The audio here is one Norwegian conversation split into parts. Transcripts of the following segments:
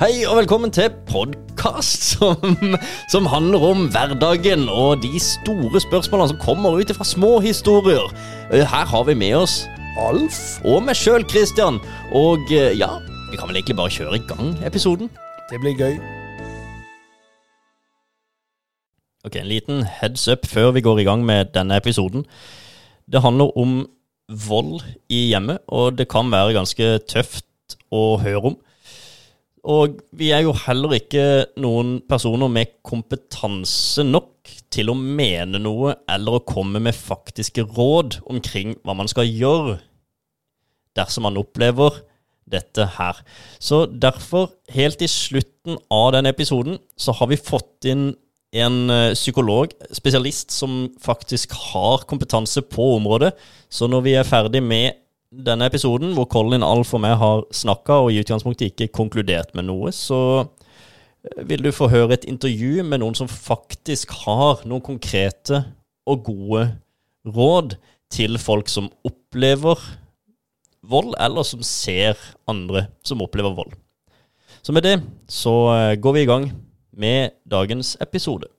Hei og velkommen til podkast som, som handler om hverdagen og de store spørsmålene som kommer ut fra små historier. Eh, Her har vi med oss Alf og meg sjøl, Christian. Og eh, ja, vi kan vel egentlig bare kjøre i gang episoden. Det blir gøy. Ok, En liten heads up før vi går i gang med denne episoden. Det handler om vold i hjemmet, og det kan være ganske tøft å høre om. Og vi er jo heller ikke noen personer med kompetanse nok til å mene noe eller å komme med faktiske råd omkring hva man skal gjøre dersom man opplever dette her. Så derfor, helt i slutten av den episoden, så har vi fått inn en eh, psykolog, spesialist, som faktisk har kompetanse på området. Så når vi er ferdig med denne episoden, hvor Colin, Alf og meg har snakka og i utgangspunktet ikke konkludert med noe, så eh, vil du få høre et intervju med noen som faktisk har noen konkrete og gode råd til folk som opplever vold, eller som ser andre som opplever vold. Så med det så eh, går vi i gang med dagens episode.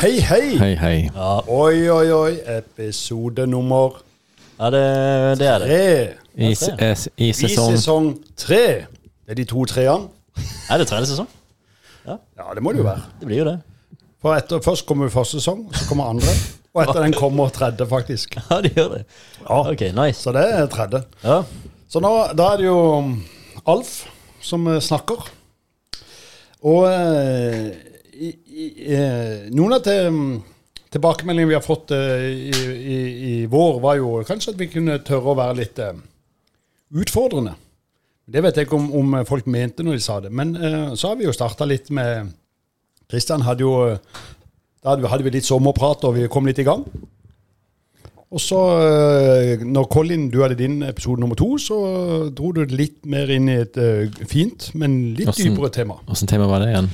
Hei, hei! Hei, hei. Ja, Oi, oi, oi. Episode nummer ja det, det er det. tre. I, eh, s- I I sesong sesong tre. Det er de to treene. Er det tredje sesong? Ja, det må det jo være. Det blir jo det. For etter, Først kommer første sesong, så kommer andre. Og etter den kommer tredje, faktisk. Ja, det gjør det. Ja, Ok, nice. Så det er tredje. Ja, Så nå, da er det jo um, Alf som eh, snakker. Og eh, i, i, eh, noen av til, tilbakemeldingene vi har fått eh, i, i, i vår, var jo kanskje at vi kunne tørre å være litt eh, utfordrende. Det vet jeg ikke om, om folk mente når de sa det. Men eh, så har vi jo starta litt med Kristian hadde jo Da hadde vi, hadde vi litt sommerprat, og vi kom litt i gang. Og så, eh, når Colin, du hadde din episode nummer to, så dro du litt mer inn i et eh, fint, men litt Hvordan- dypere tema. Åssen tema var det igjen?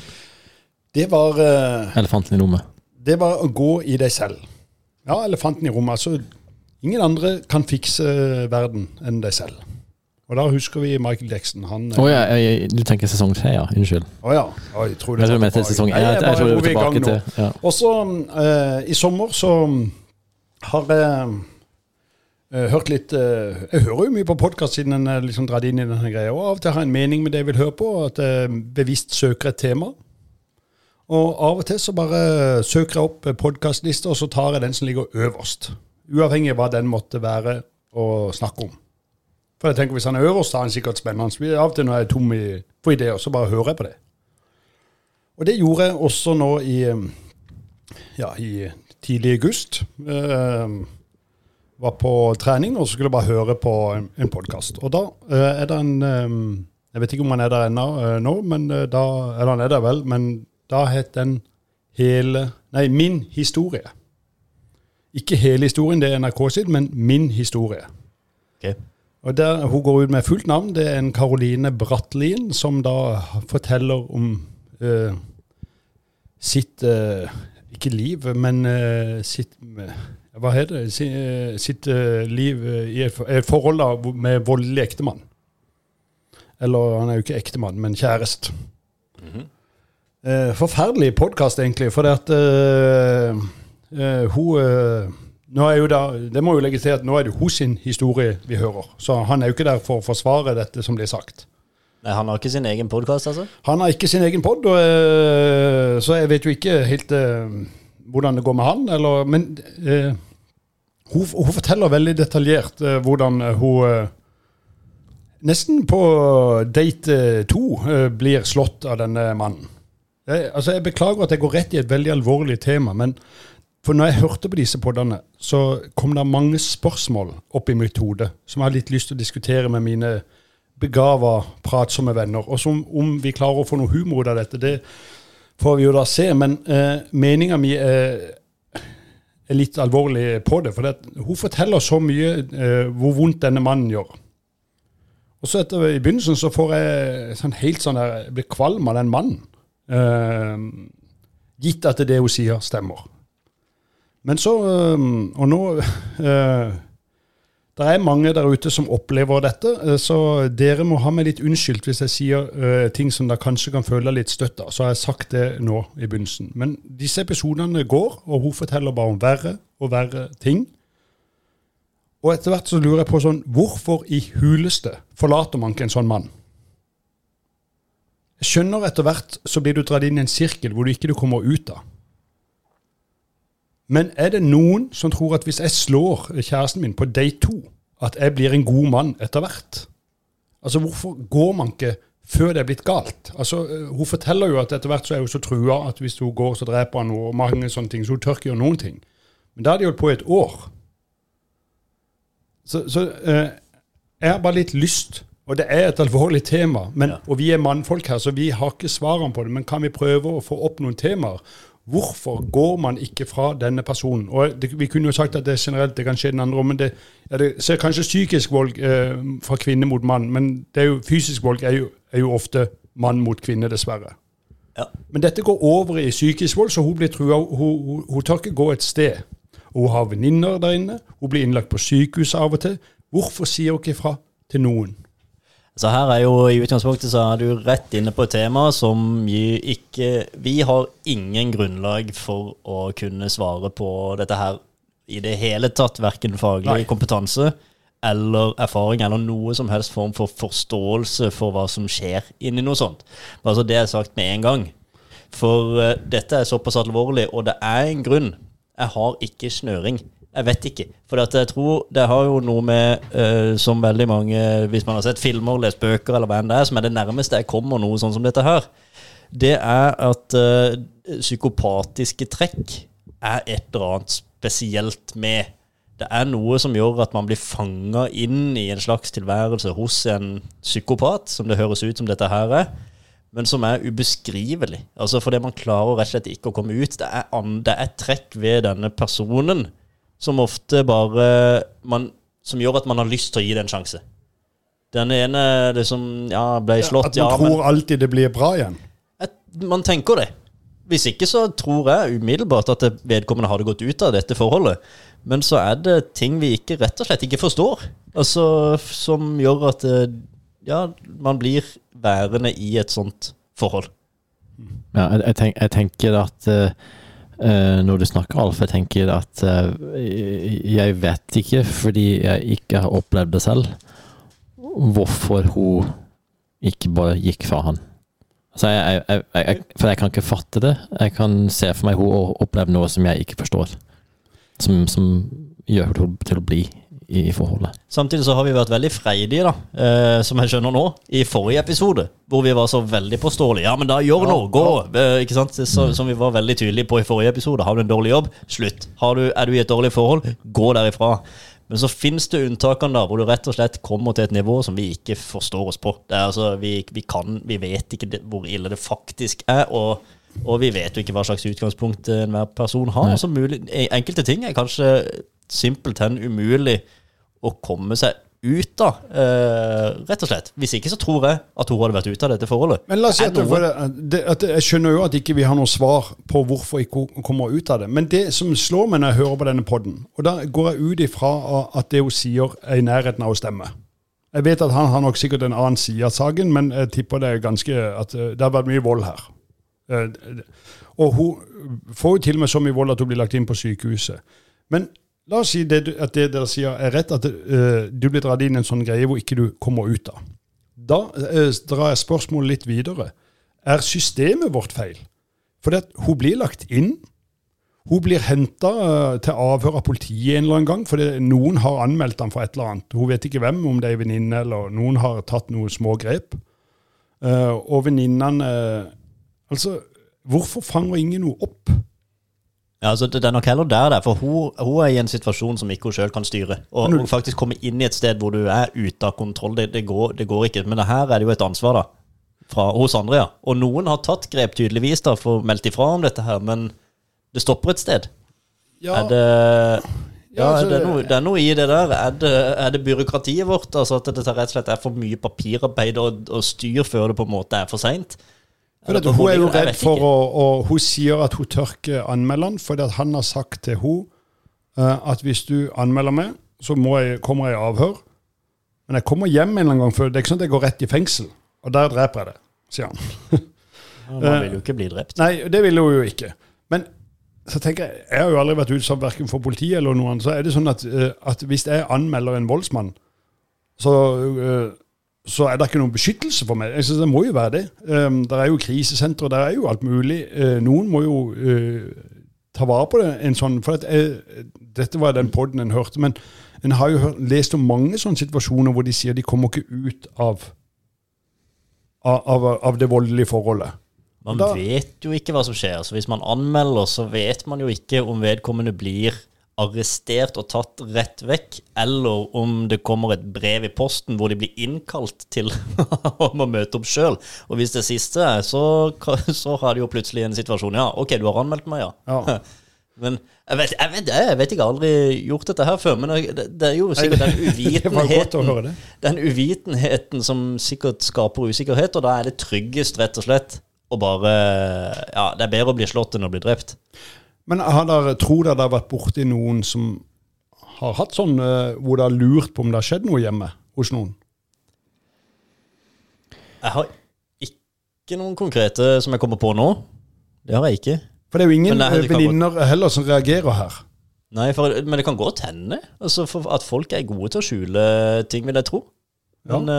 Det var, eh, Elefanten i rommet. Det var å gå i deg selv. Ja, elefanten i rommet. Altså, ingen andre kan fikse verden enn deg selv. Og da husker vi Michael Jackson. Han oh, ja, jeg, du tenker sesong tre, ja. Unnskyld. Å ja. Oh, jeg tror Jeg tror du var mente tilbake. sesong én. Jeg, jeg jeg tror vi er tilbake til ja. Og så uh, i sommer så har jeg uh, hørt litt uh, Jeg hører jo mye på podkast siden en er liksom dratt inn i denne greia. Og av og til har jeg en mening med det jeg vil høre på, at jeg bevisst søker et tema. Og av og til så bare søker jeg opp podkastlista, og så tar jeg den som ligger øverst. Uavhengig av hva den måtte være å snakke om. For jeg tenker Hvis han er øverst, er han sikkert spennende. Av og til når jeg er tom for ideer, så bare hører jeg på det. Og det gjorde jeg også nå i, eh, ja, i tidlig august. Eh, var på trening og så skulle jeg bare høre på en, en podkast. Og da eh, er det en eh, Jeg vet ikke om han er der ennå eh, nå, men eh, da Eller han er der vel, men da het den Hele Nei, Min historie. Ikke hele historien, det er NRK sitt, men Min historie. ok. Og der Hun går ut med fullt navn. Det er en Karoline Brattlien som da forteller om eh, sitt eh, Ikke liv, men eh, sitt eh, Hva heter det? Eh, sitt eh, liv i et, et forhold da, med voldelig ektemann. Eller han er jo ikke ektemann, men kjærest. Eh, forferdelig podkast, egentlig. For det at eh, eh, hun eh, nå er jo da, Det må jo legges til at nå er det hos sin historie vi hører. Så han er jo ikke der for å forsvare dette som blir sagt. Nei, Han har ikke sin egen podkast, altså? Han har ikke sin egen pod, så jeg vet jo ikke helt eh, hvordan det går med han. Eller, men eh, hun, hun forteller veldig detaljert hvordan hun nesten på date to blir slått av denne mannen. Jeg, altså jeg beklager at jeg går rett i et veldig alvorlig tema, men for når jeg hørte på disse podene, så kom det mange spørsmål opp i mitt hode som jeg har litt lyst til å diskutere med mine begava, pratsomme venner. Og som om vi klarer å få noe humor ut av dette, det får vi jo da se. Men eh, meninga mi er, er litt alvorlig på det. For det, hun forteller så mye eh, hvor vondt denne mannen gjør. Og så etter, i begynnelsen så får jeg sånn helt sånn der, jeg blir kvalm av den mannen. Eh, gitt at det hun sier, stemmer. Men så øh, Og nå øh, Det er mange der ute som opplever dette, eh, så dere må ha meg litt unnskyldt hvis jeg sier eh, ting som dere kanskje kan føle litt støtt av. Så har jeg sagt det nå i begynnelsen. Men disse episodene går, og hun forteller bare om verre og verre ting. Og etter hvert så lurer jeg på sånn Hvorfor i huleste forlater man ikke en sånn mann? Skjønner etter hvert så blir du dratt inn i en sirkel hvor du ikke kommer ut av. Men er det noen som tror at hvis jeg slår kjæresten min på day to, at jeg blir en god mann etter hvert? Altså, hvorfor går man ikke før det er blitt galt? Altså, eh, Hun forteller jo at etter hvert så er hun så trua at hvis hun går, så dreper han henne, og mange sånne ting, så hun tør ikke gjøre noen ting. Men da har de holdt på i et år. Så, så eh, jeg har bare litt lyst, og det er et alvorlig tema, men, Ja. og vi er mannfolk her, så vi har ikke svarene på det, men kan vi prøve å få opp noen temaer? Hvorfor går man ikke fra denne personen? Og det, Vi kunne jo sagt at det er generelt det kan skje den andre men det, ja, det ser kanskje psykisk vold eh, fra kvinne mot mann, men det er jo, fysisk vold er jo, er jo ofte mann mot kvinne, dessverre. Ja. Men dette går over i psykisk vold, så hun blir trua. Hun, hun, hun tør ikke gå et sted. Hun har venninner der inne. Hun blir innlagt på sykehuset av og til. Hvorfor sier hun ikke fra til noen? Så her er jo i utgangspunktet så er du rett inne på et tema som vi ikke Vi har ingen grunnlag for å kunne svare på dette her i det hele tatt. Verken faglig Nei. kompetanse eller erfaring eller noe som helst form for forståelse for hva som skjer inni noe sånt. Altså Det er sagt med en gang. For uh, dette er såpass alvorlig, og det er en grunn. Jeg har ikke snøring. Jeg vet ikke. For jeg tror det har jo noe med, uh, som veldig mange Hvis man har sett filmer, lest bøker eller hva enn det er, som er det nærmeste jeg kommer noe sånn som dette her, det er at uh, psykopatiske trekk er et eller annet spesielt med. Det er noe som gjør at man blir fanga inn i en slags tilværelse hos en psykopat, som det høres ut som dette her er men som er ubeskrivelig. Altså Fordi man klarer rett og slett ikke å komme ut. Det er, an, det er trekk ved denne personen som ofte bare man, Som gjør at man har lyst til å gi det en sjanse. Den ene liksom Ja, ble slått, ja, At man ja, tror men alltid det blir bra igjen. At Man tenker det. Hvis ikke så tror jeg umiddelbart at vedkommende hadde gått ut av dette forholdet. Men så er det ting vi ikke rett og slett ikke forstår. Altså Som gjør at eh, ja, man blir værende i et sånt forhold. Ja, jeg, jeg, tenk, jeg tenker at eh, Når du snakker Alf, jeg tenker at eh, jeg vet ikke, fordi jeg ikke har opplevd det selv, hvorfor hun ikke bare gikk fra han. Altså, jeg, jeg, jeg, for jeg kan ikke fatte det. Jeg kan se for meg hun oppleve noe som jeg ikke forstår. Som, som gjør henne til å bli i, i forholdet. Samtidig så har vi vært veldig freidige, da, eh, som jeg skjønner nå, i forrige episode. Hvor vi var så veldig påståelige. Ja, men da gjør Ja, noe, gå! Eh, ikke sant? Så, som vi var veldig tydelige på i forrige episode. Har du en dårlig jobb, slutt. Har du, er du i et dårlig forhold, gå derifra. Men så finnes det unntakene da, hvor du rett og slett kommer til et nivå som vi ikke forstår oss på. Det er altså, vi, vi kan, vi vet ikke det, hvor ille det faktisk er, og, og vi vet jo ikke hva slags utgangspunkt enhver person har. Altså mulig, enkelte ting er kanskje simpelthen umulig å komme seg ut av, eh, rett og slett. Hvis ikke så tror jeg at hun hadde vært ute av dette forholdet. Men la oss si at, det, at Jeg skjønner jo at ikke vi har noe svar på hvorfor ikke hun kommer ut av det. Men det som slår meg når jeg hører på denne podden, og da går jeg ut ifra at det hun sier, er i nærheten av å stemme. Jeg vet at han har nok sikkert en annen side av saken, men jeg tipper det er ganske at eh, det har vært mye vold her. Eh, Og hun får jo til og med så mye vold at hun blir lagt inn på sykehuset. Men la oss si det, at det dere sier er rett, at uh, du blir dratt inn i en sånn greie hvor ikke du kommer ut av. Da uh, drar jeg spørsmålet litt videre. Er systemet vårt feil? For hun blir lagt inn. Hun blir henta til avhør av politiet en eller annen gang, fordi noen har anmeldt ham for et eller annet. Hun vet ikke hvem, om det er ei venninne eller noen har tatt noen små grep. Eh, og venninnene eh, Altså, hvorfor fanger ingen noe opp? Ja, altså det er nok heller der, der for hun, hun er i en situasjon som ikke hun sjøl kan styre. Og, og faktisk komme inn i et sted hvor du er ute av kontroll, det, det, går, det går ikke. Men det her er det jo et ansvar da, fra, hos andre, ja. Og noen har tatt grep tydeligvis da, for å meldt ifra om dette her, men det stopper et sted. Ja, Er det ja, altså, er det, noe, det er noe i det der. Er det, er det byråkratiet vårt? Altså At det rett og slett er for mye papirarbeid og, og styr før det på en måte er for seint? For hun er jo redd for å og Hun sier at hun tør ikke anmelde han, fordi at han har sagt til hun eh, at hvis du anmelder meg, så må jeg, kommer jeg i avhør. Men jeg kommer hjem en eller annen gang for Det er ikke sånn at jeg går rett i fengsel. Og der dreper jeg det, sier han. Man vil jo ikke bli drept. Nei, det vil hun jo ikke. Men så tenker jeg, jeg har jo aldri vært utsatt verken for politiet eller noen, så er det sånn at, eh, at hvis jeg anmelder en voldsmann, så, eh, så er det ikke noen beskyttelse for meg. Jeg synes Det må jo være det. Um, det er jo krisesentre, det er jo alt mulig. Uh, noen må jo uh, ta vare på det. en sånn, for at, eh, Dette var den poden en hørte, men en har jo hørt, lest om mange sånne situasjoner hvor de sier de kommer ikke ut av, av, av det voldelige forholdet. Man Da- vet jo ikke hva som skjer. Så hvis man anmelder, så vet man jo ikke om vedkommende blir arrestert og tatt rett vekk, eller om det kommer et brev i posten hvor de blir innkalt til om å møte opp sjøl. Og hvis det siste så, så har de jo plutselig en situasjon. Ja, OK, du har anmeldt meg, ja. Ja. Men jeg vet, jeg vet, jeg vet ikke, jeg har aldri gjort dette her før. Men det, det er jo sikkert den uvitenheten den uvitenheten som sikkert skaper usikkerhet, og da er det tryggest, rett og slett, å bare Ja, det er bedre å bli slått enn å bli drept. Men har dere, tror dere det har vært borti noen som har hatt sånn eh, hvor det har lurt på om det har skjedd noe hjemme hos noen? Jeg har ikke noen konkrete som jeg kommer på nå. Det har jeg ikke. For det er jo ingen eh, venninner heller som reagerer her. Nei, for, Men det kan godt hende altså at folk er gode til å skjule ting, vil jeg tro. Men uh,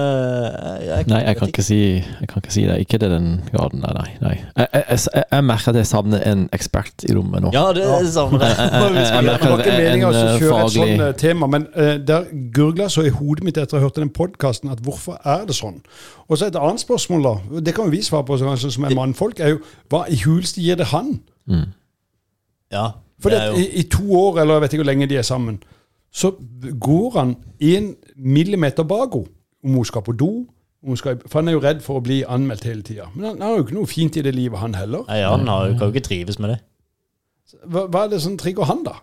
jeg, Nei, jeg kan ikke si, jeg kan ikke si det. Ikke til den graden der, nei. nei. Jeg, jeg, jeg, jeg merker at jeg savner en ekspert i rommet nå. Ja, det Ja. savner jeg. jeg- jeg- Det jeg merker var ikke en, meningen å eh, kjøre et sånt eh, tema, men uh, der gurgla så i hodet mitt etter å ha hørt den podkasten at hvorfor er det sånn? Og så et annet spørsmål, da. Det kan jo vi svare på kanskje, som er mannfolk. er jo Hva i huleste gir det han? Ja, For det det, er jo i, i to år, eller jeg vet ikke hvor lenge de er sammen, så går han en millimeter bak henne. Om hun skal på do. om hun skal, for han er jo redd for å bli anmeldt hele tida. Men han, har jo ikke noe fint i det livet, han heller. Nei, Han har, kan jo ikke trives med det. Hva, hva er det som trigger han, da?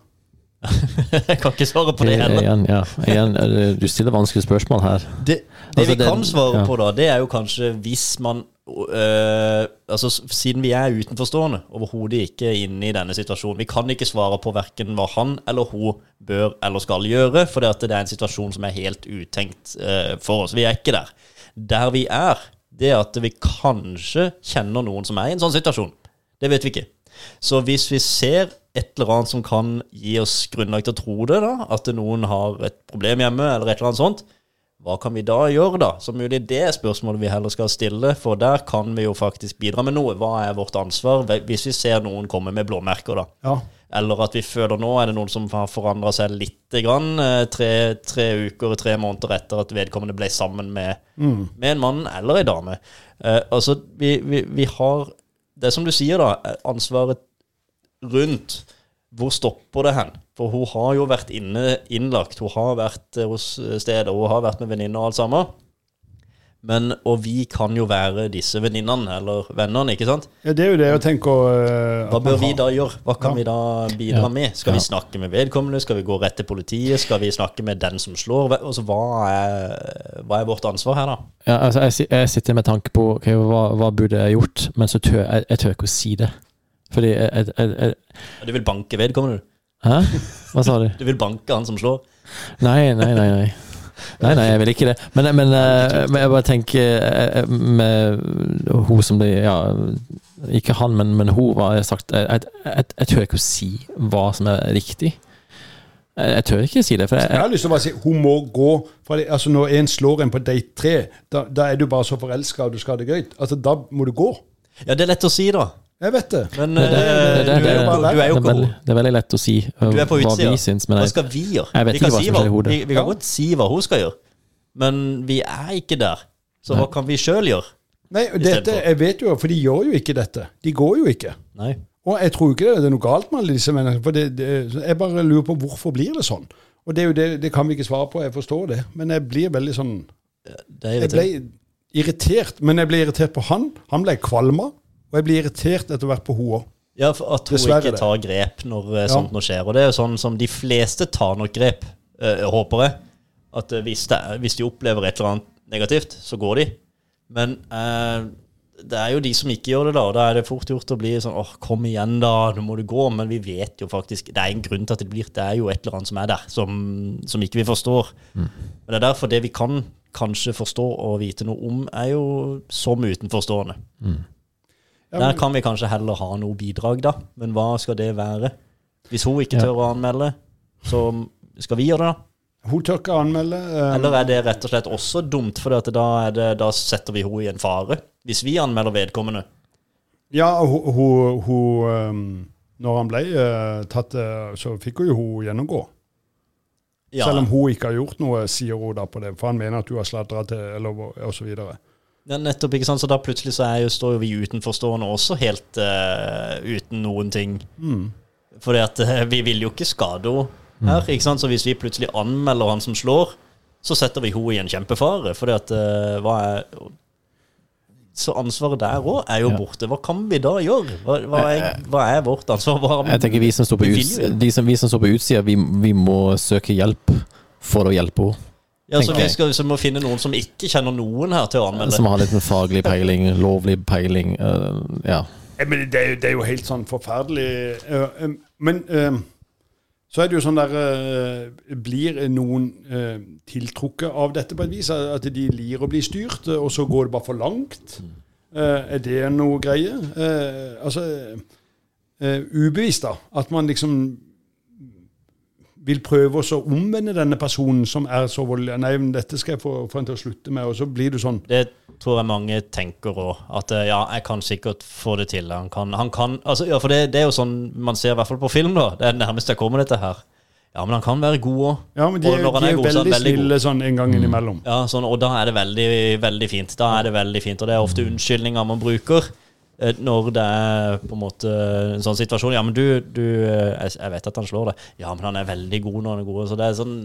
Jeg kan ikke svare på det heller. Igjen, ja. Igjen, eh, du stiller vanskelige spørsmål her. Det, det Altså, vi det- kan svare ja. på, da, det er jo kanskje hvis man øh, Altså Siden vi er utenforstående, overhodet ikke inne i denne situasjonen Vi kan ikke svare på verken hva han eller hun bør eller skal gjøre, for det er en situasjon som er helt utenkt øh, for oss. Vi er ikke der. Der vi er, det er at vi kanskje kjenner noen som er i en sånn situasjon. Det vet vi ikke. Så hvis vi ser et eller annet som kan gi oss grunnlag til å tro det, da, at noen har et problem hjemme, eller et eller annet sånt, hva kan vi da gjøre, da? Så mulig det er spørsmålet vi heller skal stille, for der kan vi jo faktisk bidra med noe. Hva er vårt ansvar hvis vi ser noen komme med blåmerker, da? Ja. Eller at vi føler nå er det noen som har forandra seg lite grann, eh, tre, tre uker, tre måneder etter at vedkommende ble sammen med, med en mann eller en dame. Eh, altså, vi, vi, vi har Det er som du sier, da, eh, ansvaret rundt hvor stopper det hen? For hun har jo vært inne, innlagt, hun har vært eh, hos stedet, hun har vært med venninner og alt sammen. Men, og vi kan jo være disse venninnene, eller vennene, ikke sant? ja, Det er jo det jeg tenker Uh, Hva bør vi da gjøre? Hva kan Ja. vi da bidra Ja. med? Skal vi snakke med vedkommende? Skal vi gå rett til politiet? Skal vi snakke med den som slår? Altså, hva, er, hva er vårt ansvar her, da? Ja, altså, jeg, jeg sitter med tanke på okay, hva, hva burde jeg gjort, men så tør jeg, jeg tør ikke å si det. Fordi jeg, jeg, jeg, jeg Du vil banke vedkommende? du? Hæ? Hva sa du? Du vil banke han som slår? Nei, nei, nei. nei. Nei, nei, jeg vil ikke det. Men, men, eh, men jeg bare tenker eh, med hun som det Ja, ikke han, men, men hun, hva jeg sagt jeg, jeg, jeg, jeg tør ikke å si hva som er riktig. Jeg, jeg tør ikke si det. For jeg, Jeg har lyst til å bare si hun må gå fra det, altså Når en slår en på date tre, da, da er du bare så forelska og du skal ha det gøy. Altså, Da må du gå. Ja, det er lett å si, da. Jeg vet det. Men Det- det- det- det- eh, du er jo ikke- du er jo ikke veldig, hun. det er veldig lett å si på hva vi syns, men Hva jeg, skal vi gjøre? Jeg vet vi ikke kan hva som skjer i hodet. vi, vi kan godt si hva hun skal gjøre, men vi er ikke der. Så hva kan vi sjøl gjøre? Nei, dette. Jeg vet jo, for de gjør jo ikke dette. De går jo ikke. Nei. Og jeg tror ikke det er noe galt med alle disse menneskene. For det, det, jeg bare lurer på hvorfor blir det sånn. Og det er jo det, det kan vi ikke svare på, jeg forstår det. Men jeg blir veldig sånn Det er Jeg ble irritert. Men jeg ble irritert på han. Han ble kvalma. Og jeg blir irritert etter hvert på hun òg. Ja, for at hun Dessverre ikke tar grep når eh, Ja. sånt noe skjer. Og det er jo sånn som de fleste tar nok grep, øh, håper jeg. At eh, hvis, det, hvis de opplever et eller annet negativt, så går de. Men øh, det er jo de som ikke gjør det, da. Og da er det fort gjort å bli sånn åh, kom igjen, da, nå må du gå. Men vi vet jo faktisk Det er en grunn til at det blir Det er jo et eller annet som er der, som, som ikke vi forstår. Men det er derfor det vi kan kanskje forstå og vite noe om, er jo som utenforstående. Der kan vi kanskje heller ha noe bidrag, da. Men hva skal det være? Hvis hun ikke tør å anmelde, så skal vi gjøre det, da? Hun tør ikke anmelde. Um... Eller er det rett og slett også dumt, for at da, er det, da setter vi henne i en fare? Hvis vi anmelder vedkommende. Ja, hun, hun, hun eh, Når han ble eh, tatt, eh, så fikk hun jo hun gjennomgå. Ja, Selv om hun ikke har gjort noe, sier hun da på det. For han mener at hun har sladra til, eller og så. Ja, nettopp, ikke sant? Så da plutselig så er jo, står jo vi utenforstående også helt uh, uten noen ting. Mm. Fordi at uh, vi vil jo ikke skade henne her, ikke sant? Så hvis vi plutselig anmelder han som slår, så setter vi henne i en kjempefare. Fordi at uh, hva er Så ansvaret der òg er jo Ja. borte. Hva kan vi da gjøre? Hva, hva, er, hva er vårt ansvar? Hva, Jeg tenker vi som står på, uts som, vi som står på utsida, vi, vi må søke hjelp for å hjelpe henne. Ja, så vi skal så må finne noen som ikke kjenner noen her til å anmelde. Som har litt en faglig peiling, lovlig peiling. Uh, ja. Men det er, jo, det er jo helt sånn forferdelig uh, um, Men uh, så er det jo sånn der Blir noen tiltrukket av dette på et vis? At de lir å bli styrt, og så går det bare for langt? Eh, er det noe greie? Eh, altså eh, Ubevisst, da. At man liksom vil prøve å omvende denne personen som er så voldelig. Nei, men dette skal jeg få, få en til å slutte med. Og så blir du sånn Det tror jeg mange tenker òg. At eh, ja, jeg kan sikkert få det til. Han kan, han kan altså, Ja, for det, det er jo sånn man ser i hvert fall på film, da. Det er nærmest jeg kommer dette her. Ja, men han kan være god òg. Ja, men de, er- de er god, så er veldig veldig god. snille sånn en gang innimellom. Ja, sånn, og da er det veldig, veldig fint. Da er det veldig fint, Og det er ofte unnskyldninger man bruker når det er på en måte en sånn situasjon. Ja, men du, du eh, jeg, vet at han slår deg. Ja, men han er veldig god når han er god. Så det er sånn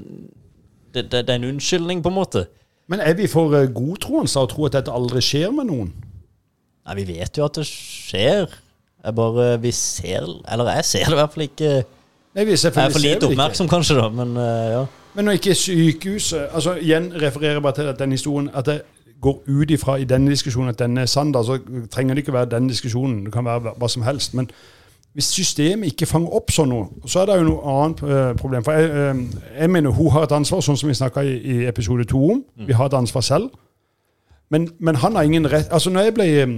Det, det, det er en unnskyldning, på en måte. Men er vi for godtroende godtroende å tro at dette aldri skjer med noen? Nei, vi vet jo at det skjer. Jeg bare Vi ser Eller jeg ser det i hvert fall ikke. Nei, vi Jeg er for lite oppmerksom, kanskje, da, men eh, ja. Men når ikke sykehuset altså Igjen refererer jeg bare til den historien at det går ut ifra i denne diskusjonen at denne er sann, da, så trenger det ikke være den diskusjonen. Det kan være hva- som helst. Men hvis systemet ikke fanger opp sånn noe, så er det jo noe annet eh, problem. For jeg, eh, jeg mener hun har et ansvar, sånn som vi snakka i, i episode to om. Vi har et ansvar selv. Men, men han har ingen rett Altså, når jeg ble eh,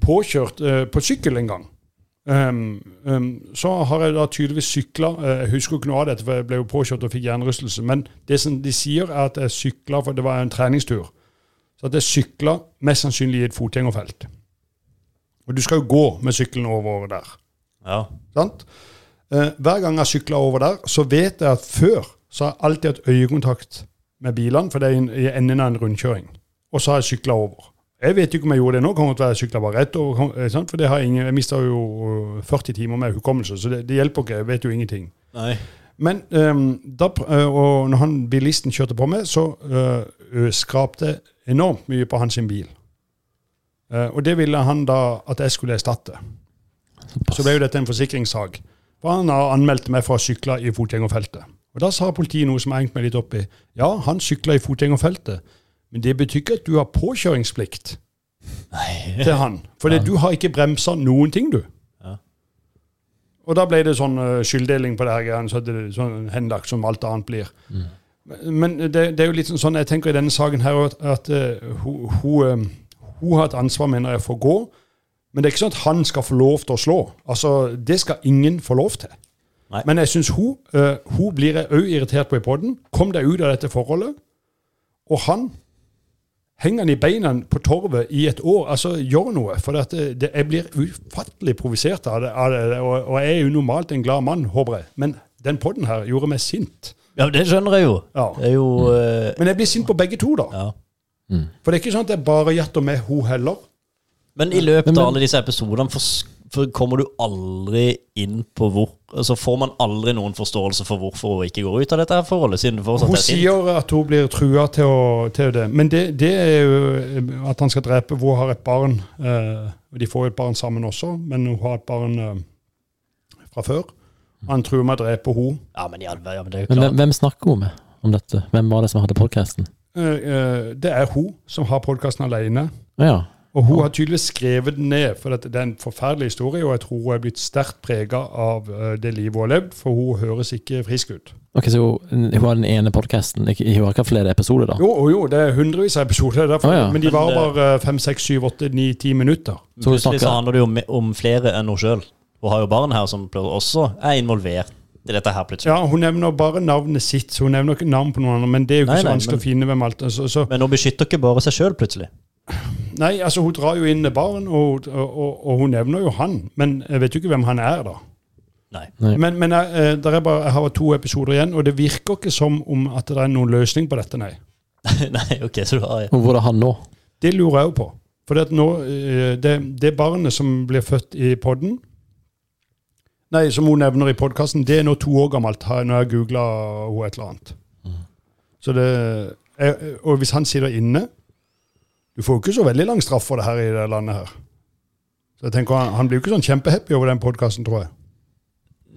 påkjørt på sykkel en gang Um, um, så har jeg da tydeligvis sykla Jeg husker ikke noe av dette, for jeg ble jo påkjørt og fikk hjernerystelse. Men det som de sier, er at jeg sykla, for det var en treningstur. Så at jeg sykla mest sannsynlig i et fotgjengerfelt. Og du skal jo gå med sykkelen over der. ja. Sant? Eh, hver gang jeg sykler over der, så vet jeg at før så har jeg alltid hatt øyekontakt med bilene, for det er i- enden av en rundkjøring. Og så har jeg sykla over. Jeg vet ikke om jeg gjorde det nå, kommer til å være jeg sykla bare rett over, eh, sant? for det har jeg ingen, jeg mista jo eh, 40 timer med hukommelse, så det, det hjelper ikke, jeg vet jo ingenting. Nei. Men um, da, eh, og når han bilisten kjørte på meg, så uh, skrapte enormt mye på hans bil. Eh, og det ville han da at jeg skulle erstatte. Så ble jo dette en forsikringssak. For han har anmeldt meg for å sykle i fotgjengerfeltet. Og da sa politiet noe som jeg hengte meg litt opp i. Ja, han sykla i fotgjengerfeltet, men det betyr ikke at du har påkjøringsplikt Nei. til han. For du har ikke bremsa noen ting, du. Ja. Og da ble det sånn uh, skylddeling på det her, greiene, så det er sånn henlagt som alt annet blir. Men- Men det, det er jo litt sånn- sånn, jeg tenker i denne saken her at, at uh, hun, hun, um, hun har et ansvar, mener jeg, for å gå. Men det er ikke sånn at han skal få lov til å slå. Altså, Det skal ingen få lov til. Nei. Men jeg syns hun, uh, hun blir jeg òg irritert på i poden. Kom deg ut av dette forholdet. Og han henger han i beina på torvet i et år. Altså, gjør noe. For det, det, jeg blir ufattelig provosert av det. Av det og, og jeg er jo normalt en glad mann, håper jeg. Men den podden her gjorde meg sint. Ja, det skjønner jeg jo. Ja. Det er jo eh, Men jeg blir sint på begge to, da. Ja. For det er ikke sånn at jeg bare gjetter med hun heller. Men i løpet Men- men- av alle disse episodene for, for kommer du aldri inn på hvor Altså får man aldri noen forståelse for hvorfor hun ikke går ut av dette her forholdet, siden det fortsatt Hun er sint. sier at hun blir trua til, å, til det. Men det, det er jo eh, at han skal drepe Hun har et barn. Eh, og de får jo et barn sammen også, men hun har et barn eh, fra før. Han truer med å drepe henne. Ja, men, ja, men det er jo Men hvem, snakker hun med om dette? Hvem var det som hadde podkasten? Eh, eh, det er hun som har podkasten alene. Ja. Og hun har tydeligvis skrevet den ned, for det er en forferdelig historie, og jeg tror hun er blitt sterkt prega av eh, det livet hun har levd, for hun høres ikke frisk ut. Ok, Så hun, hun har den ene podkasten. Hun har ikke flere episoder, da? Jo, jo, jo, det er hundrevis av episoder, derfor, Å, ja. men de varer bare fem, seks, syv, åtte, ni, ti minutter. Så hun snakker- handler det jo om, om flere enn hun sjøl. Hun har jo barn her som også er involvert i dette her, plutselig. Ja, Hun nevner bare navnet sitt, så hun nevner ikke navn på noen andre, men det er jo ikke Nei, så nei, vanskelig men- å finne hvem alt så, så, Men hun beskytter ikke bare seg sjøl, plutselig. Nei, altså hun drar jo inn barn, og, og, og, og hun nevner jo han, men jeg vet jo ikke hvem han er, da. Nei. Nei. Men, men jeg, eh, der er bare, jeg har to episoder igjen, og det virker ikke som om at det er noen løsning på dette, nei. Nei, ok, så du har ja. hvor er han nå? Det lurer jeg jo på. For det, eh, det, det barnet som blir født i podden Nei, som hun nevner i podkasten, det er nå to år gammelt, har- når jeg googla henne et eller annet. Så det, jeg, og hvis han sitter inne Du får jo ikke så veldig lang straff for det her i det landet her. Så jeg tenker Han, han blir jo ikke sånn kjempehappy over den podkasten, tror jeg.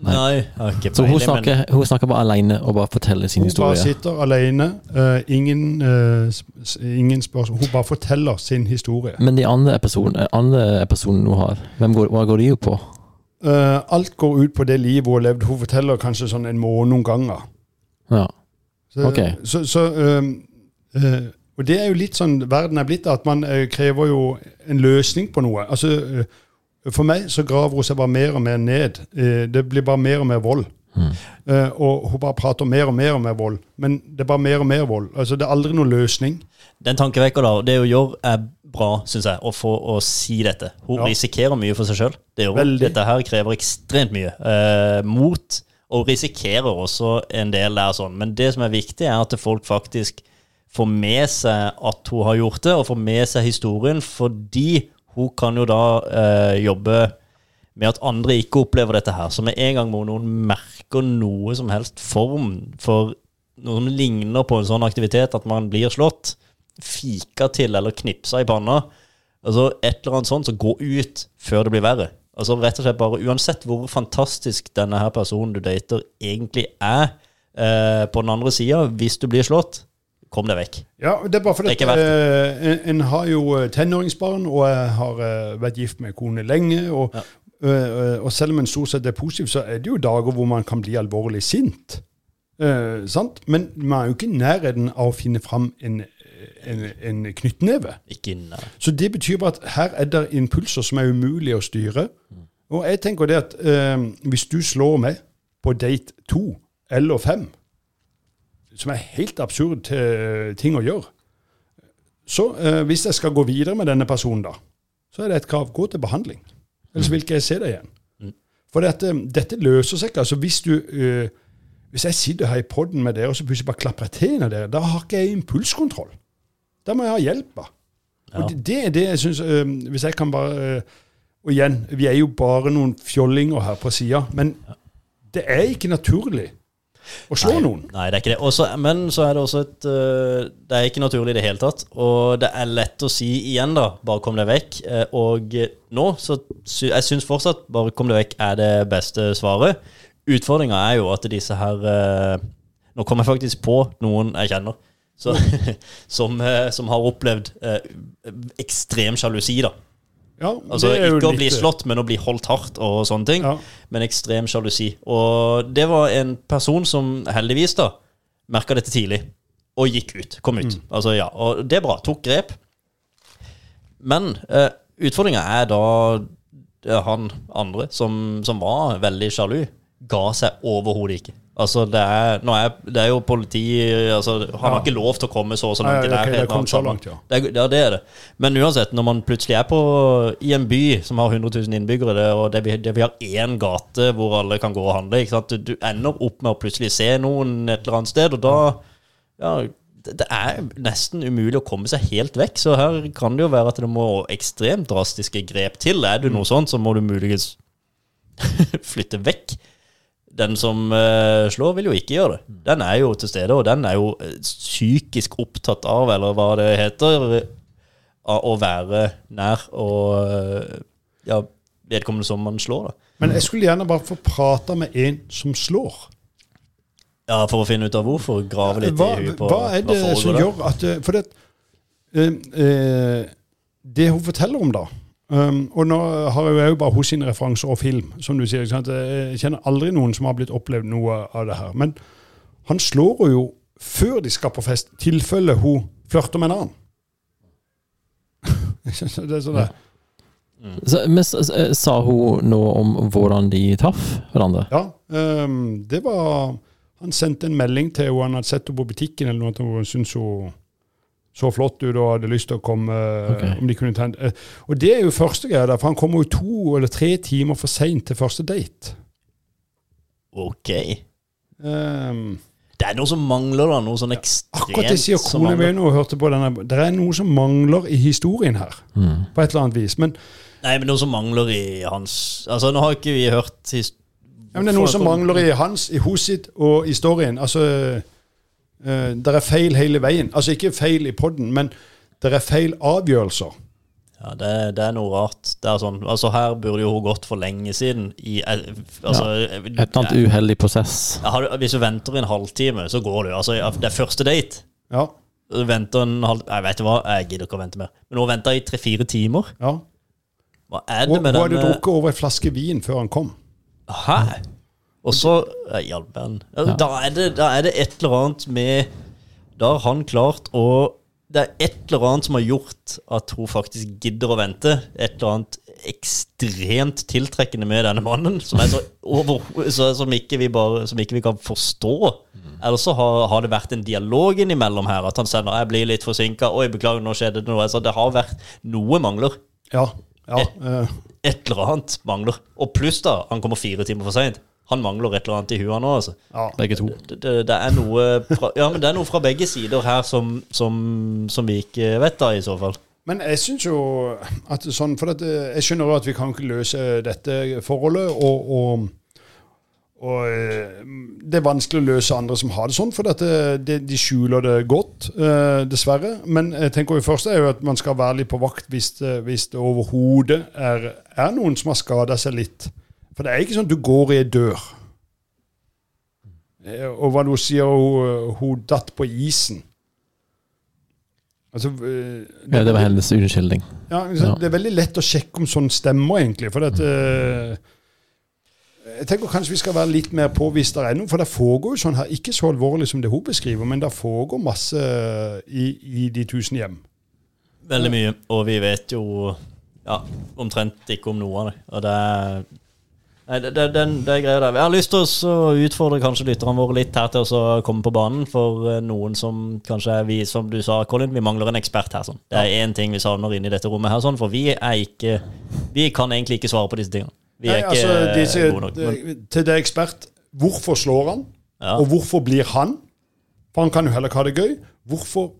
Nei, jeg ikke Så hun snakker, hun snakker bare alene og bare forteller sin Hun bare sitter alene. Uh, ingen, uh, ingen spørsmål. Hun bare forteller sin historie. Men de andre episodene, andre episoden hun har, hvem går, hva går de jo på? Eh, alt går ut på det livet hun har levd. Hun forteller kanskje sånn en måned noen ganger. Ja. Så, Ok. så, så um, uh, Og det er jo litt sånn verden er blitt, at man uh, krever jo en løsning på noe. Altså, For meg så graver hun seg bare mer og mer ned. Det blir bare mer og mer vold. Eh, og hun bare prater mer og mer og mer vold. Men det er bare mer og mer vold. Altså, Det er aldri noen løsning. Den tankevekker da, det hun gjør er bra, syns jeg, å få å si dette. Hun Ja. risikerer mye for seg sjøl. Det. Dette her krever ekstremt mye uh, mot, og risikerer også en del der sånn. Men det som er viktig, er at folk faktisk får med seg at hun har gjort det, og får med seg historien, fordi hun kan jo da uh, jobbe med at andre ikke opplever dette her. Så med en gang hvor noen merker noe som helst form for noe som ligner på en sånn aktivitet, at man blir slått, fika til eller knipsa i panna, altså et eller annet sånt, så gå ut før det blir verre. Altså rett og slett bare, Uansett hvor fantastisk denne her personen du dater egentlig er eh, på den andre sida, hvis du blir slått, kom deg vekk. Ja, det er bare fordi at, eh, en, en har jo tenåringsbarn, og jeg har eh, vært gift med kone lenge. Og, eh, og selv om en stort sett er positiv, så er det jo dager hvor man kan bli alvorlig sint. Eh, sant? Men man er jo ikke i nærheten av å finne fram en, en, en knyttneve. Ikke inn. Så det betyr bare at her er det impulser som er umulig å styre. Og jeg tenker det at eh, hvis du slår meg på date to eller fem, som er helt absurd eh, ting å gjøre, så eh, hvis jeg skal gå videre med denne personen, da, så er det et krav. Gå til behandling. Ellers vil ikke jeg se deg igjen. For dette, dette løser seg ikke. Altså hvis du øh, Hvis jeg sitter her i poden med dere, og så plutselig bare klapper jeg til en av dere, da har ikke jeg impulskontroll. Da må jeg ha hjelp. da. Ja. Og det, er det jeg syns Hvis jeg kan bare øh, Og igjen, vi er jo bare noen fjollinger her på sida, men det er ikke naturlig å slå Nei, noen. Nei, det er ikke det. Også, men så er det også et øh, Det er ikke naturlig i det hele tatt. Og det er lett å si igjen, da. Bare kom deg vekk. Eh, Og nå, så jeg syns fortsatt bare kom deg vekk er det beste svaret. Utfordringa er jo at disse her øh, Nå kommer jeg faktisk på noen jeg kjenner. Så, som, som har opplevd ekstrem sjalusi, da. Ja, Altså Ikke litt... Å bli øh, slått, men å bli holdt hardt og sånne ting. Ja. Men ekstrem sjalusi. Og det var en person som heldigvis da merka dette tidlig, og gikk ut. Kom ut. Altså ja, Og det er bra. Tok grep. Men eh, utfordringa er da eh, han andre, som, som var veldig sjalu, ga seg overhodet ikke. Altså, det er, er, det er jo politi altså, Han har Ja. ikke lov til å komme så og så langt i nærheten. det er, ja, det er det. Men uansett, når man plutselig er på, i en by som har 100 000 innbyggere, det, og det, vi- det, vi har én gate hvor alle kan gå og handle? Du, du ender opp med å plutselig se noen et eller annet sted, og da ja, det, det er nesten umulig å komme seg helt vekk. Så her kan det jo være at det må ekstremt drastiske grep til. Er du noe sånt, så må du muligens flytte vekk. Den som uh, slår, vil jo ikke gjøre det. Den er jo til stede, og den er jo eh, psykisk opptatt av, eller hva det heter, av å være nær og eh, ja, vedkommende som man slår, da. Men jeg skulle gjerne bare få prate med en som slår. Ja, For å finne ut av hvorfor. Grave litt Hva, i huet på hva er det hva som gjør at For det, uh, uh, det hun forteller om, da um, Og nå har jeg jo bare hos sine referanser og film, som du sier. ikke sant? Jeg kjenner aldri noen som har blitt opplevd noe av det her. Men han slår henne jo før de skal på fest, tilfelle hun flørter med en annen. det er sånn det. Så, men s- sa hun noe om hvordan de traff hverandre? Ja, um, det var Han sendte en melding til henne. Han hadde sett henne på butikken eller noe, at hun syntes hun så flott ut og hadde lyst til å komme Okay. om de kunne ta eh, Og det er jo første greia, der, for han kommer jo to eller tre timer for seint til første date. Ok. Um, Det er noe som mangler, da. Noe sånn ekstremt akkurat det sier kona mi nå, hørte på denne. Det er noe som mangler i historien her, Mm. på et eller annet vis. Men, Nei, men noe som mangler i hans Altså, nå har ikke vi hørt historien. ja, men det er noe som mangler i hans, i hos sitt og i storyen. Altså, det er feil hele veien. Altså ikke feil i podden, men det er feil avgjørelser. Ja, det, det er noe rart. Det er sånn, altså Her burde jo hun gått for lenge siden. I, altså, ja, Et eller annet uheldig prosess. Har du- Hvis du venter en halvtime, så går du. Altså, det er første date. Ja, Du venter en halv... Jeg vet hva, jeg gidder ikke å vente mer. Men hun venta i tre-fire timer. ja. Hva er det med den hun hadde drukket over en flaske vin før han kom. Hæ? Og så. Ja, Ja. Da, er det, da er det et eller annet med Da har han klart å Det er et eller annet som har gjort at hun faktisk gidder å vente. Et eller annet ekstremt tiltrekkende med denne mannen, som, er så over, så, som, ikke, vi bare, som ikke vi kan forstå. Eller så har, har det vært en dialog innimellom her, at han sender 'jeg blir litt forsinka', 'oi, beklager, nå skjedde det noe'. Så det har vært noe mangler. Ja, ja. et, Et eller annet mangler. Og pluss, da, han kommer fire timer for seint. Han mangler et eller annet i huet nå, altså. ja. Begge to. Det, det, det er noe fra, Ja, men det er noe fra begge sider her som, som, som vi ikke vet, da, i så fall. Men jeg syns jo at sånn For at eh, jeg skjønner jo at vi kan ikke løse dette forholdet, og, og, og eh, det er vanskelig å løse andre som har det sånn, for at det, det, de skjuler det godt, eh, dessverre. Men jeg tenker jo først er jo at man skal være litt på vakt hvis det, hvis det overhodet er, er noen som har skada seg litt. For det er ikke sånn at du går i ei dør. Eh, Og hva du sier, hun, hun datt på isen. Altså, det, Ja, det var hennes unnskyldning. ja. Ja. Det er veldig lett å sjekke om sånn stemmer, egentlig. For at, eh, jeg tenker kanskje vi skal være litt mer på hvis det er noe. For det foregår jo sånn her, ikke så alvorlig som det hun beskriver, men det foregår masse i, i de tusen hjem. Veldig mye. Og vi vet jo ja, omtrent ikke om noe av det. Og det er Nei, det, det, det er greia der. Jeg har lyst til å utfordre kanskje lytterne våre litt her til å komme på banen. For eh, noen som kanskje vi, som du sa, Colin, vi mangler en ekspert her. sånn. Det er én ting vi savner inne i dette rommet her, sånn, for vi er ikke Vi kan egentlig ikke svare på disse tingene. Vi er Nei, ikke altså, de gode nok. Men, til det er ekspert, hvorfor slår han? ja. Og hvorfor blir han? For han kan jo heller ikke ha det gøy. Hvorfor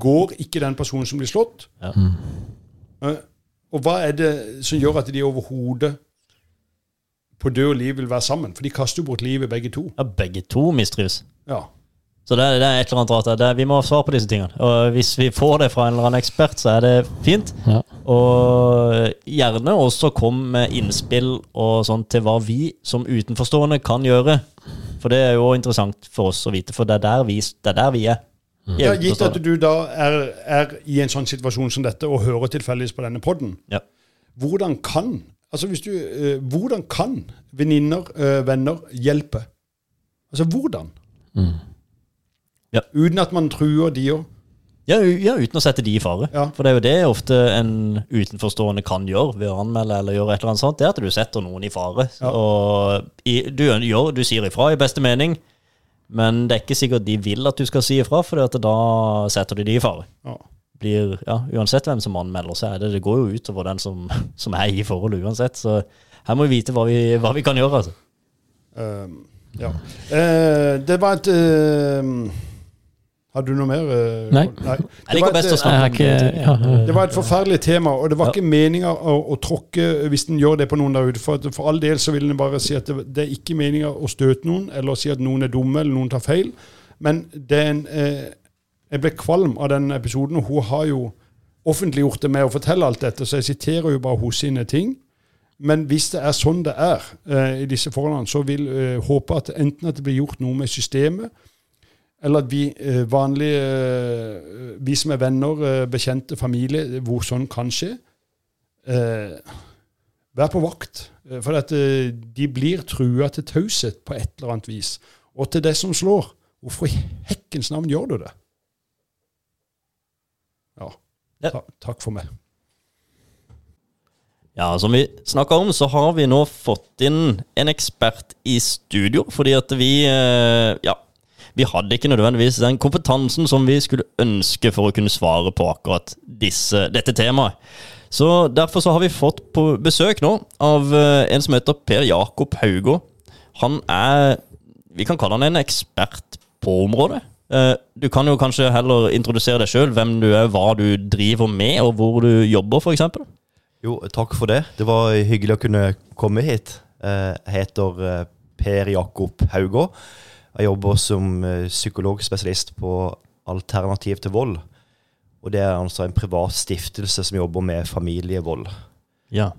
går ikke den personen som blir slått? Ja. Eh, Og hva er det som gjør at de overhodet på død og liv vil være sammen? For de kaster jo bort livet, begge to. ja, begge to mistrives. Ja. Så det, er- det er et eller annet rart der. Det, vi må ha svar på disse tingene. Og hvis vi får det fra en eller annen ekspert, så er det fint. Ja. Og gjerne også kom med innspill og sånn til hva vi som utenforstående kan gjøre. For det er jo interessant for oss å vite, for det er der vi, det er, der vi er. Ja, er gitt at du da er, er i en sånn situasjon som dette og hører tilfeldigvis på denne podden, Ja. hvordan kan altså hvis du, eh, hvordan kan venninner, eh, venner, hjelpe? Altså hvordan? Mm. Ja. Uten at man truer de òg. Ja, ja, uten å sette de i fare. Ja. For det er jo det ofte en utenforstående kan gjøre ved å anmelde eller gjøre et eller annet sånt. Det er at du setter noen i fare. Ja. Og i, du, gjør, du sier ifra i beste mening, men det er ikke sikkert de vil at du skal si ifra, for da setter du de i fare. Ja. Blir, ja, uansett hvem som anmelder, så er det, det går jo utover den som, som er i forholdet uansett. Så her må vi vite hva vi, hva vi kan gjøre. altså. Um, ja. Uh, det var et uh Har du noe mer? eh, Nei. Er det var, et, ikke ja, det var et forferdelig tema, og det var Ja. ikke meninga å, å tråkke hvis en gjør det på noen der ute. For, at for all del så vil en bare si at det, det er ikke meninga å støte noen, eller å si at noen er dumme, eller noen tar feil. Men det er en eh, Jeg ble kvalm av den episoden, og hun har jo offentliggjort det med å fortelle alt dette, så jeg siterer jo bare hos sine ting. Men hvis det er sånn det er eh, i disse forholdene, så vil jeg håpe at enten at det blir gjort noe med systemet, Eller at vi eh, vanlige eh, Vi som er venner, eh, bekjente, familie, hvor sånn kan skje. Eh, vær på vakt. Eh, For at eh, de blir trua til taushet på et eller annet vis. Og til det som slår. Hvorfor i hekkens navn gjør du det? Ja. Ta, takk for meg. Ja, som vi snakka om, så har vi nå fått inn en ekspert i studio, fordi at vi eh, Ja, vi hadde ikke nødvendigvis den kompetansen som vi skulle ønske for å kunne svare på akkurat disse, dette temaet. Så derfor så har vi fått på besøk nå av eh, en som heter Per Jakob Haugå. Han er Vi kan kalle han en ekspert på området. Eh, Du kan jo kanskje heller introdusere deg sjøl, hvem du er, hva du driver med, og hvor du jobber, f.eks. Jo, takk for det. Det var hyggelig å kunne komme hit. Eh, Jeg heter eh, Per Jakob Haugå. Jeg jobber som psykologspesialist på Alternativ til vold. Og det er altså en privat stiftelse som jobber med familievold. Ja.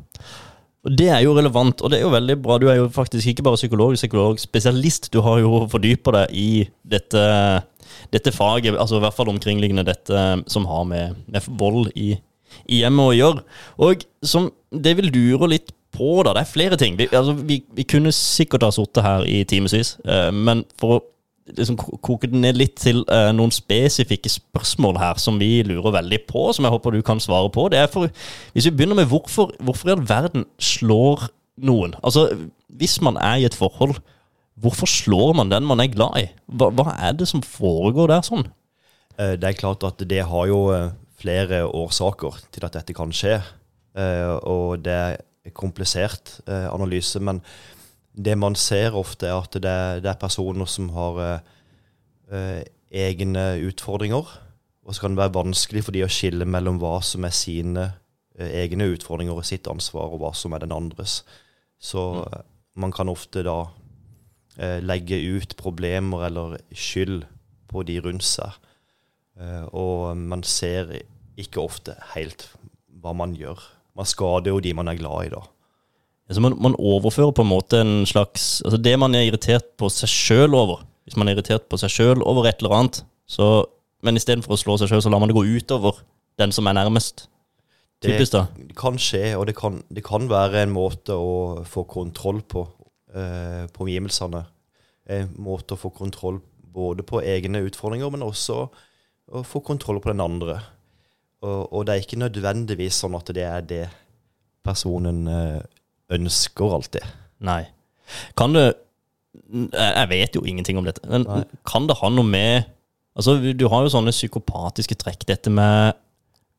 Og Det er jo relevant, og det er jo veldig bra. Du er jo faktisk ikke bare psykolog, psykologspesialist. Du har jo fordypa deg i dette, dette faget, altså i hvert fall omkringliggende dette som har med, med vold i, i hjemmet å gjøre. Og som det vil lure litt på, da, det er flere ting. Vi, altså, vi, vi kunne sikkert ha sittet her i timevis, eh, men for å liksom koke det ned litt til uh, noen spesifikke spørsmål her som vi lurer veldig på, som jeg håper du kan svare på. Det er for, Hvis vi begynner med hvorfor, hvorfor i all verden slår noen? Altså, Hvis man er i et forhold, hvorfor slår man den man er glad i? Hva, hva er det som foregår der sånn? Eh, Det er klart at det har jo eh, flere årsaker til at dette kan skje. Eh, Og det er komplisert analyse, men det man ser ofte, er at det, er personer som har egne utfordringer. Og så kan det være vanskelig for de å skille mellom hva som er sine egne utfordringer og sitt ansvar, og hva som er den andres. Så eh, man kan ofte da eh, legge ut problemer eller skyld på de rundt seg. Eh, og man ser ikke ofte helt hva man gjør. Man skader jo de man er glad i, da. Altså man, man overfører på en måte en slags Altså Det man er irritert på seg sjøl over Hvis man er irritert på seg sjøl over et eller annet, så Men istedenfor å slå seg sjøl, så lar man det gå utover den som er nærmest. Det Typisk, da. kan skje, og det kan, det kan være en måte å få kontroll på på omgivelsene. En måte å få kontroll både på egne utfordringer, men også å få kontroll på den andre. Og, og det er ikke nødvendigvis sånn at det er det personen eh, ønsker alltid. Nei. Kan det Jeg vet jo ingenting om dette, men Nei. kan det ha noe med Altså, Du har jo sånne psykopatiske trekk. Dette med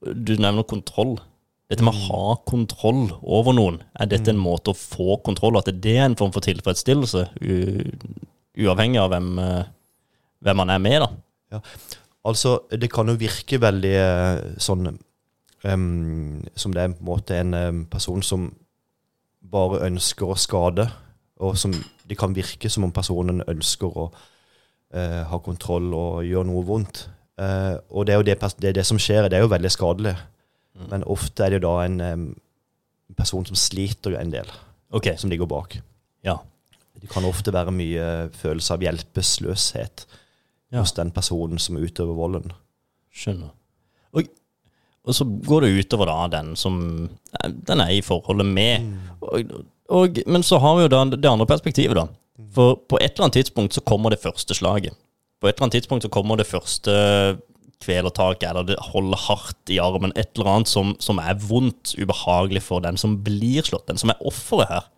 Du nevner kontroll. Dette med å ha kontroll over noen. Er dette en måte å få kontroll At det er en form for tilfredsstillelse? Uavhengig av hvem, eh, hvem man er med, da. Altså, det kan jo virke veldig eh, sånn um, Som det er på en måte en person som bare ønsker å skade, og som det kan virke som om personen ønsker å uh, ha kontroll og gjøre noe vondt. Uh, og det er jo det, det, er det som skjer, det er jo veldig skadelig. Men ofte er det jo da en um, person som sliter en del, okay. som ligger bak. ja. Det kan ofte være mye følelse av hjelpeløshet Ja. hos den personen som utøver volden. Skjønner. Og, og så går det utover da den som den er i forholdet med. Og, og, men så har vi jo da det andre perspektivet, da. For på et eller annet tidspunkt så kommer det første slaget. På et eller annet tidspunkt så kommer det første kvelertaket, eller det holder hardt i armen. Et eller annet som, som er vondt, ubehagelig for den som blir slått, den som er offeret her.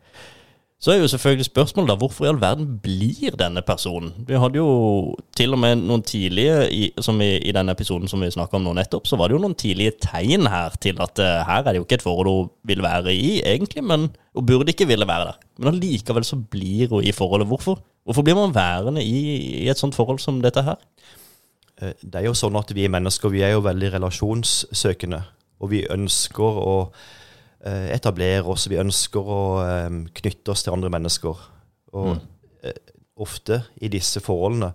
Så er jo selvfølgelig spørsmålet da, hvorfor i all verden blir denne personen? Vi hadde jo til og med noen tidlige, i, som i, i denne episoden som vi snakket om nå nettopp, så var det jo noen tidlige tegn her til at uh, her er det jo ikke et forhold hun vil være i, egentlig, men hun burde ikke ville være der. Men allikevel så blir hun i forholdet. Hvorfor? Hvorfor blir man værende i, i et sånt forhold som dette her? Eh, Det er jo sånn at vi mennesker vi er jo veldig relasjonssøkende. Og vi ønsker å eh, etablere oss, vi ønsker å eh, knytte oss til andre mennesker. Og Mm. ofte i disse forholdene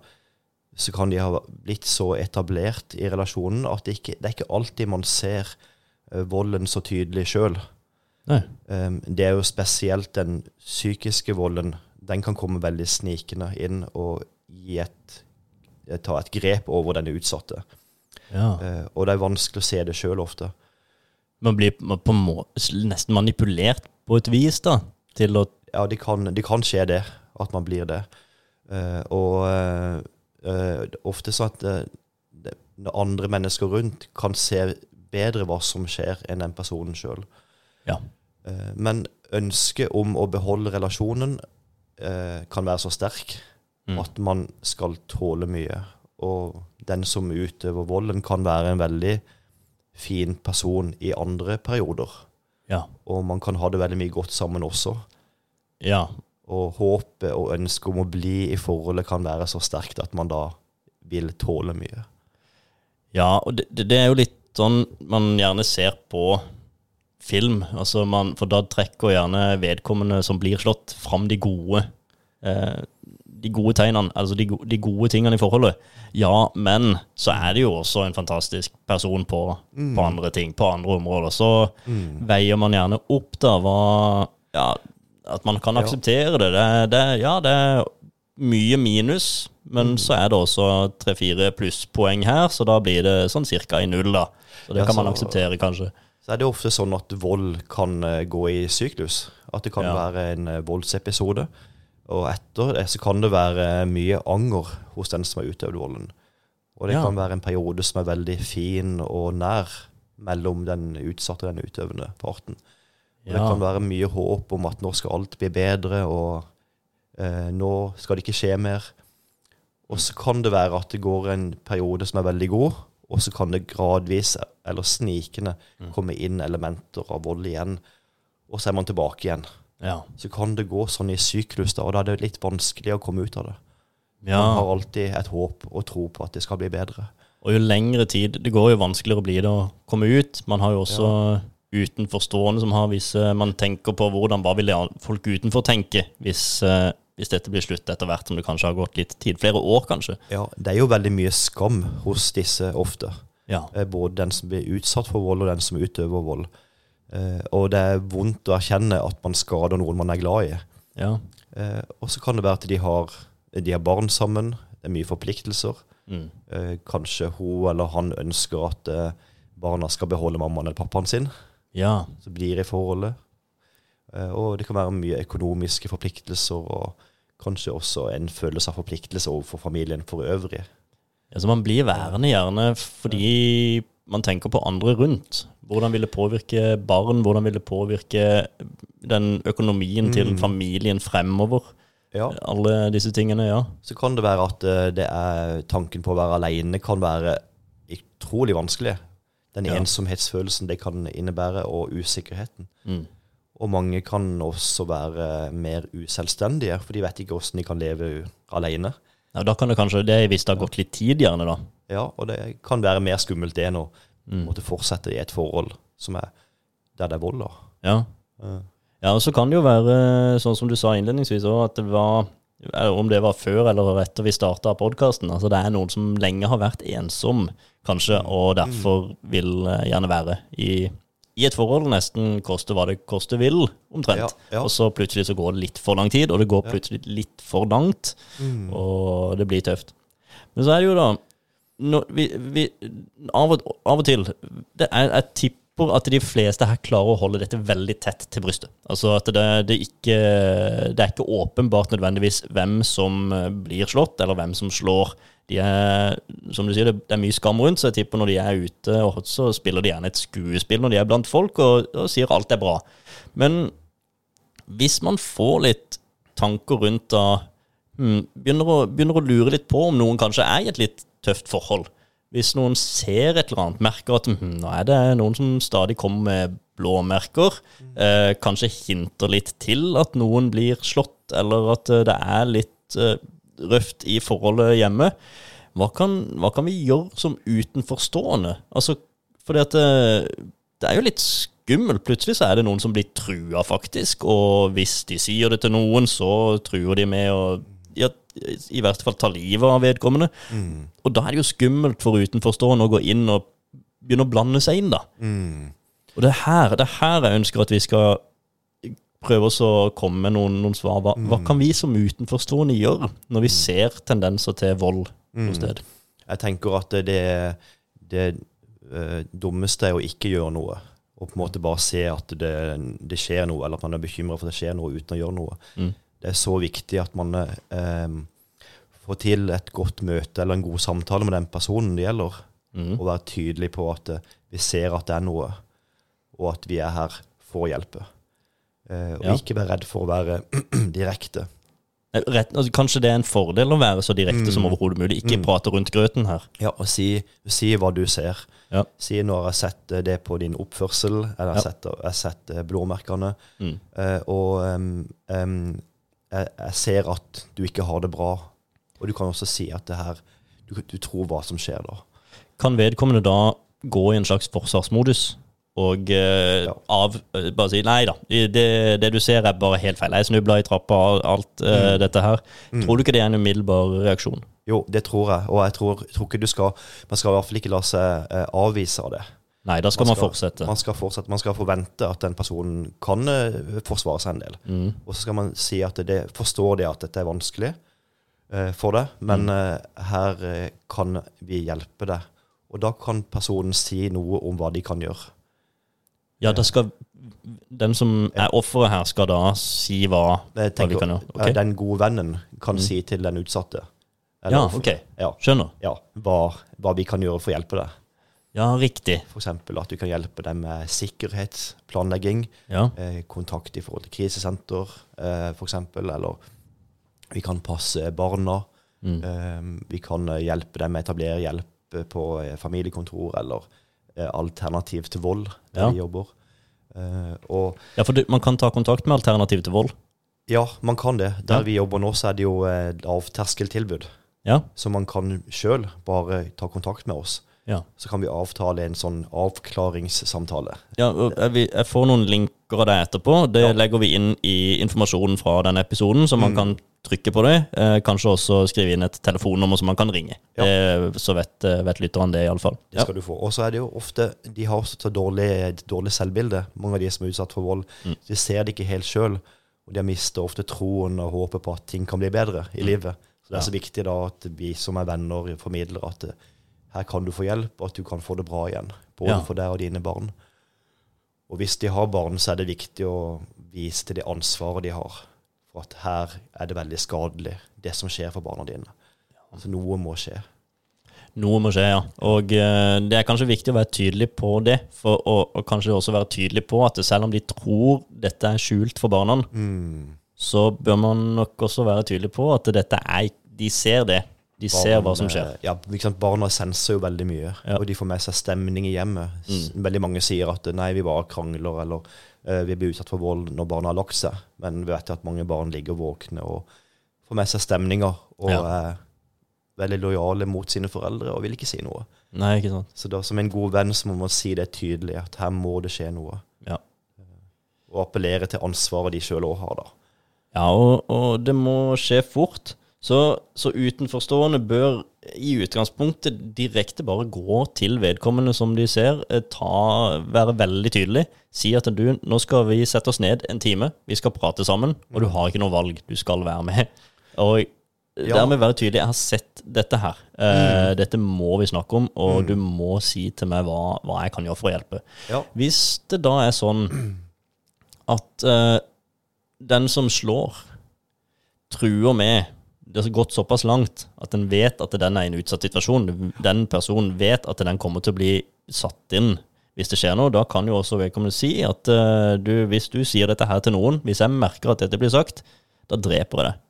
så kan de ha blitt så etablert i relasjonen at det ikke det er ikke alltid man ser volden så tydelig sjøl. Det er jo spesielt den psykiske volden. Den kan komme veldig snikende inn og gi et ta et grep over den utsatte. Ja. Eh, og det er vanskelig å se det sjøl ofte. Man blir på må, nesten manipulert på et vis, da, til å Ja, det kan, de kan skje det, at man blir det. Eh, og eh, eh, ofte sånn at eh, det, andre mennesker rundt kan se bedre hva som skjer, enn den personen sjøl. Ja. Eh, men ønsket om å beholde relasjonen eh, kan være så sterk Mm. at man skal tåle mye. Og den som utøver volden, kan være en veldig fin person i andre perioder. Ja. Og man kan ha det veldig mye godt sammen også. Ja. Og håpet og ønsket om å bli i forholdet kan være så sterkt at man da vil tåle mye. Ja, og det, det er jo litt sånn man gjerne ser på film. Altså man, for da trekker gjerne vedkommende som blir slått, fram de gode eh, De gode tegnene, altså de, de gode tingene i forholdet. Ja, men så er det jo også en fantastisk person på, på andre ting, på andre områder. Så veier man gjerne opp da hva Ja, at man kan Ja. akseptere det. det, det ja, det er mye minus, men så er det også tre-fire plusspoeng her, så da blir det sånn cirka i null, da. Så det Ja, kan man akseptere, kanskje. Så er det ofte sånn at vold kan eh, gå i syklus. At det kan Ja. være en eh, voldsepisode. Og etter det så kan det være mye anger hos den som har utøvd volden. Og det Ja. kan være en periode som er veldig fin og nær mellom den utsatte og den utøvende parten. Og Det kan være mye håp om at nå skal alt bli bedre, og eh, nå skal det ikke skje mer. Og så kan det være at det går en periode som er veldig god, og så kan det gradvis, eller snikende, Mm. komme inn elementer av vold igjen. Og så er man tilbake igjen. Ja. Så kan det gå sånn i syklus, da, og da er det litt vanskelig å komme ut av det. Man har alltid et håp og tro på at det skal bli bedre. Og jo lengre tid Det går jo vanskeligere å bli det å komme ut. Man har jo også utenforstående som har visse Man tenker på hvordan Hva vil folk utenfor tenke hvis, eh, hvis dette blir slutt etter hvert som det kanskje har gått litt tid? Flere år, kanskje? Ja, Det er jo veldig mye skam hos disse ofte. Ja. Eh, Både den som blir utsatt for vold, og den som utøver vold. Eh, Og det er vondt å erkjenne at man skader noen man er glad i. Ja. Eh, Og så kan det være at de har, de har barn sammen, det er mye forpliktelser. Mm. Eh, Kanskje hun eller han ønsker at barna skal beholde mammaen eller pappaen sin. ja. Så blir i forholdet. Og det kan være mye økonomiske forpliktelser, og kanskje også en følelse av forpliktelse overfor familien for øvrig. Ja, så man blir værende gjerne fordi man tenker på andre rundt. Hvordan vil det påvirke barn? Hvordan vil det påvirke den økonomien til Mm. familien fremover? Ja. Alle disse tingene, ja. Så kan det være at eh, det er tanken på å være alene kan være utrolig vanskelig. Den Ja. ensomhetsfølelsen det kan innebære, og usikkerheten. Mm. Og mange kan også være mer uselvstendige, for de vet ikke hvordan de kan leve alene. ja. Da kan det kanskje Det hvis det har gått litt tid, gjerne, da. Ja, og det kan være mer skummelt det enn å Mm. måtte fortsette i et forhold som er der det er vold. Ja. Uh. Ja, og så kan det jo være, sånn som du sa innledningsvis òg, at det var eller Om det var før eller etter vi starta podkasten. Altså det er noen som lenge har vært ensom, kanskje, og derfor vil eh, gjerne være i, i et forhold. Nesten koste hva det koste vil, omtrent. Ja, ja. Og så plutselig så går det litt for lang tid, og det går plutselig litt for langt, Mm. og det blir tøft. Men så er det jo da når vi, vi, av, og, av og til det er, Jeg tipper at de fleste her klarer å holde dette veldig tett til brystet. Altså at det, det, ikke, det er ikke åpenbart nødvendigvis hvem som eh, blir slått, eller hvem som slår. De er, som du sier, det, er mye skam rundt, så jeg tipper når de er ute, så spiller de gjerne et skuespill når de er blant folk, og, og sier alt er bra. Men hvis man får litt tanker rundt da hmm, begynner, å, begynner å lure litt på om noen kanskje er i et litt tøft forhold. Hvis noen ser et eller annet, merker at hm, nå er det noen som stadig kommer med blåmerker, eh, kanskje hinter litt til at noen blir slått, eller at eh, det er litt eh, røft i forholdet hjemme, hva kan, hva kan vi gjøre som utenforstående? Altså, fordi at det, det er jo litt skummelt. Plutselig så er det noen som blir trua, faktisk. Og hvis de sier det til noen, så truer de med å ja, i verste fall ta livet av vedkommende. Mm. Og da er det jo skummelt for utenforstående å gå inn og begynne å blande seg inn, da. Mm. Og det er her, det er her jeg ønsker at vi skal prøve oss å komme med noen, noen svar. Hva, hva Mm. kan vi som utenforstående gjøre når vi ser tendenser til vold Mm. noe sted? Jeg tenker at det, det uh, dummeste er å ikke gjøre noe. Og på en måte bare se at det, det skjer noe, eller at man er bekymra for at det skjer noe uten å gjøre noe. Mm. Det er så viktig at man eh, får til et godt møte eller en god samtale med den personen det gjelder. Mm. Og være tydelig på at eh, vi ser at det er noe, og at vi er her for å hjelpe. Eh, og Ja. ikke være redd for å være direkte. Rett, altså, kanskje det er en fordel å være så direkte Mm. som overhodet mulig. Ikke Mm. prate rundt grøten her. Ja, og si, si hva du ser. Ja. Si når jeg har sett det på din oppførsel, eller jeg har Ja. sett, sett blåmerkene. Mm. Eh, og um, em, jeg, jeg ser at du ikke har det bra. Og du kan også si at det her Du, du tror hva som skjer da. Kan vedkommende da gå i en slags forsvarsmodus og eh, Ja. av, eh, bare si nei da, det, det du ser er bare helt feil. Jeg snubla i trappa og alt eh, Mm. dette her. Mm. Tror du ikke det er en umiddelbar reaksjon? Jo, det tror jeg. Og jeg tror, tror ikke du skal Man skal i hvert fall ikke la seg eh, avvise av det. Nei, da skal man, fortsette. Man skal fortsette. Man skal forvente at den personen kan eh, forsvare seg en del. Mm. Og så skal man si at det, forstår det at dette er vanskelig eh, for deg, men eh, her eh, kan vi hjelpe deg. Og da kan personen si noe om hva de kan gjøre. Ja, da skal den som er offeret her, skal da si hva, tenker, hva de kan gjøre. Okay. Ok? Den gode vennen kan Mm. si til den utsatte Ja, offer- ok. ja, Skjønner. ja, hva, hva vi kan gjøre for å hjelpe deg. Ja, riktig. F.eks. at du kan hjelpe dem med sikkerhetsplanlegging, Ja. eh, kontakt i forhold til krisesenter eh, f.eks., eller vi kan passe barna. Mm. Eh, vi kan eh, hjelpe dem med å etablere hjelp eh, på eh, familiekontor eller eh, alternativ til vold der Ja. vi jobber. Eh, og ja, for du, man kan ta kontakt med Alternativ til vold. ja, man kan det. Der Ja. vi jobber nå, så er det jo lavterskeltilbud. Ja. Så man kan sjøl bare ta kontakt med oss. Ja. Så kan vi avtale en sånn avklaringssamtale. Ja, jeg, jeg får noen linker av deg etterpå. Det Ja. legger vi inn i informasjonen fra denne episoden, så man Mm. kan trykke på det. Eh, kanskje også skrive inn et telefonnummer som man kan ringe. Ja. Det, så vet, eh, vet lytteren det, iallfall. Det skal du få. Og så er det jo ofte De har så dårlig, dårlig selvbilde, mange av de som er utsatt for vold. Mm. De ser det ikke helt sjøl, og de har mistet ofte troen og håpet på at ting kan bli bedre i Mm. livet. Så det er så viktig da at vi som er venner formidler at eh, her kan du få hjelp, og at du kan få det bra igjen. Både Ja. for deg og dine barn. Og hvis de har barn, så er det viktig å vise til det ansvaret de har. For at her er det veldig skadelig, det som skjer for barna dine. Så noe må skje. Noe må skje, ja. Og eh, det er kanskje viktig å være tydelig på det. For å, og kanskje også være tydelig på at selv om de tror dette er skjult for barna, Mm. så bør man nok også være tydelig på at dette er De ser det. De ser hva som skjer. eh, Ja, liksom. Barna senser jo veldig mye, Ja. og de får med seg stemning i hjemmet. Mm. Veldig mange sier at nei, vi bare krangler, eller eh, vi blir utsatt for vold når barna har lagt seg. Men vi vet at mange barn ligger våkne og får med seg stemninger, og Ja. er veldig lojale mot sine foreldre og vil ikke si noe. Nei, ikke sant. Så da, som en god venn så må man si det tydelig, at her må det skje noe. Ja. Og appellere til ansvaret de sjøl òg har, da. Ja, og, og det må skje fort. Så, så utenforstående bør i utgangspunktet direkte bare gå til vedkommende som de ser, eh, ta, være veldig tydelig. Si at du, nå skal vi sette oss ned en time, vi skal prate sammen, og du har ikke noe valg, du skal være med. Og Ja. dermed være tydelig, jeg har sett dette her. Eh, Dette må vi snakke om, og du må si til meg hva, hva jeg kan gjøre for å hjelpe. Ja. Hvis det da er sånn at uh, den som slår, truer med Det har gått såpass langt at en vet at den er i en utsatt situasjon. Den personen vet at den kommer til å bli satt inn hvis det skjer noe. Da kan jo også vedkommende si at uh, du, hvis du sier dette her til noen, hvis jeg merker at dette blir sagt, da dreper jeg deg.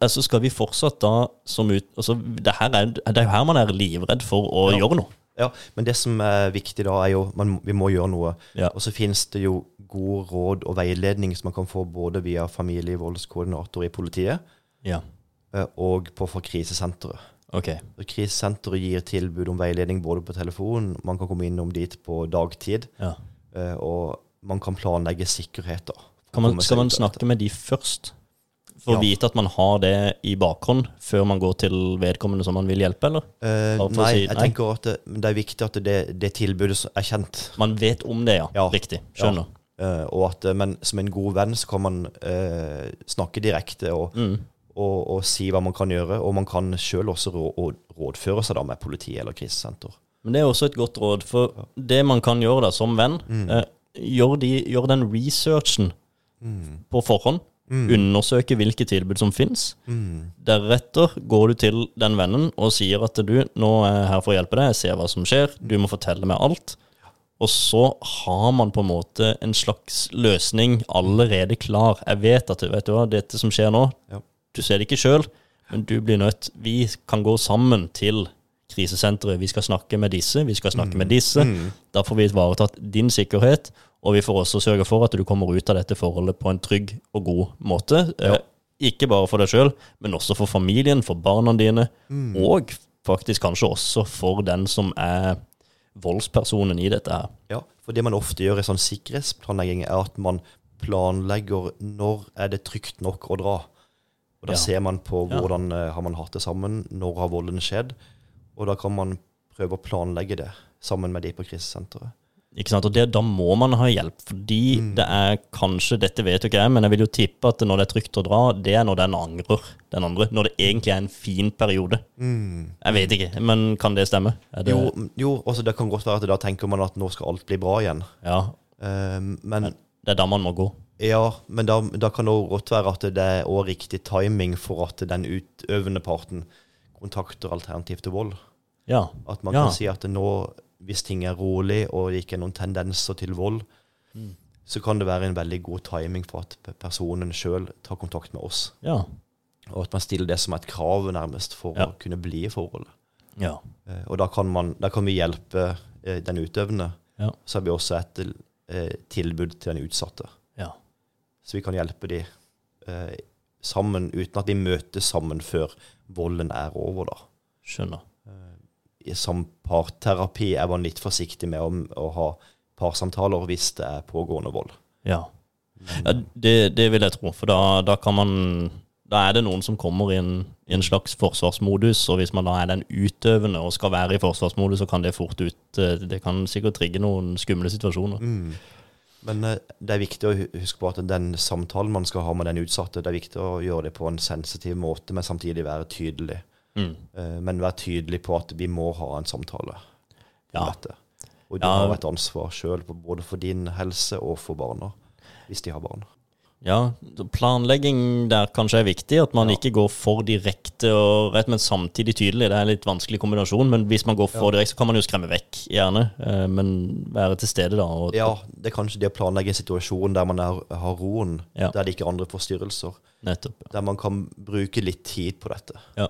Altså Skal vi fortsatt da som ut... Altså, det, er, det er jo her man er livredd for å Ja. gjøre noe. Ja, men det som er viktig da, er jo man, vi må gjøre noe. Ja. Og så finnes det jo god råd og veiledning som man kan få både via familievoldskoordinator i politiet Ja, eh, og på fra krisesenteret. Okay. Krisesenteret gir tilbud om veiledning både på telefon, man kan komme innom dit på dagtid, Ja. eh, og man kan planlegge sikkerhet. da. Kan man, skal man snakke med de først? For å vite at man har det i bakhånd før man går til vedkommende som man vil hjelpe, eller? Eh, nei, si, nei, jeg tenker at det, det er viktig at det, det tilbudet er kjent. Man vet om det, ja. Ja. Riktig. Skjønner. Eh, og at, eh, men som en god venn så kan man eh, snakke direkte og, Mm. og, og si hva man kan gjøre. Og man kan sjøl også rå, og rådføre seg da med politi eller krisesenter. Men det er også et godt råd, for det man kan gjøre da som venn, eh, gjør, de, gjør den researchen på forhånd. Undersøke hvilke tilbud som finnes. Deretter går du til den vennen og sier at du, nå er jeg her for å hjelpe deg, jeg ser hva som skjer, du må fortelle meg alt. Og så har man på en måte en slags løsning allerede klar. Jeg vet at vet du hva, dette som skjer nå, Ja. du ser det ikke sjøl, men du blir nødt Vi kan gå sammen til krisesenteret. Vi skal snakke med disse, vi skal snakke med disse. Da får vi ivaretatt din sikkerhet, og vi får også sørge for at du kommer ut av dette forholdet på en trygg og god måte. Eh, ikke bare for deg sjøl, men også for familien, for barna dine, og faktisk kanskje også for den som er voldspersonen i dette her. Ja, for det man ofte gjør i sånn sikkerhetsplanlegging, er at man planlegger når er det trygt nok å dra. Og Da Ja. ser man på hvordan ja. har man hatt det sammen, når har volden skjedd, og da kan man prøve å planlegge det sammen med de på krisesenteret. Ikke sant? Og det, Da må man ha hjelp, fordi det er kanskje Dette vet jo ikke jeg, men jeg vil jo tippe at når det er trygt å dra, det er når den angrer, den andre. Når det egentlig er en fin periode. Jeg vet ikke, men kan det stemme? Det, Jo, mm, jo også det kan godt være at da tenker man at nå skal alt bli bra igjen. Ja, Eh, men det er da man må gå. Ja, men da, da kan det godt være at det er også riktig timing for at den utøvende parten kontakter alternativ til vold. Ja. At man Ja. kan si at nå, hvis ting er rolig og det ikke er noen tendenser til vold, Mm. så kan det være en veldig god timing for at personen sjøl tar kontakt med oss. Ja. Og at man stiller det som et krav nærmest for å kunne bli i forholdet. Ja. Eh, Og da kan, man, da kan vi hjelpe eh, den utøvende. Ja. Så har vi også et eh, tilbud til den utsatte. ja. Så vi kan hjelpe de eh, sammen, uten at vi møtes sammen før volden er over, da. Skjønner. I- Som parterapi er man litt forsiktig med å, å ha parsamtaler hvis det er pågående vold. Ja. ja det, det vil jeg tro, for da, da kan man Da er det noen som kommer i en, i en slags forsvarsmodus, og hvis man da er den utøvende og skal være i forsvarsmodus, så kan det fort ut eh, Det kan sikkert trigge noen skumle situasjoner. Men eh, det er viktig å huske på at den samtalen man skal ha med den utsatte, det er viktig å gjøre det på en sensitiv måte, men samtidig være tydelig. Mm. Eh, Men være tydelig på at vi må ha en samtale om Ja. dette. Og du Ja. har et ansvar sjøl, både for din helse og for barna, hvis de har barn. Ja, planlegging der kanskje er viktig. At man ikke går for direkte og rett, men samtidig tydelig. Det er en litt vanskelig kombinasjon, men hvis man går for direkte, så kan man jo skremme vekk, gjerne. Eh, Men være til stede, da. Og, Ja, det er kanskje det å planlegge en situasjon der man er, har roen, Ja. der det ikke er andre forstyrrelser. Nettopp. Der man kan bruke litt tid på dette. Ja.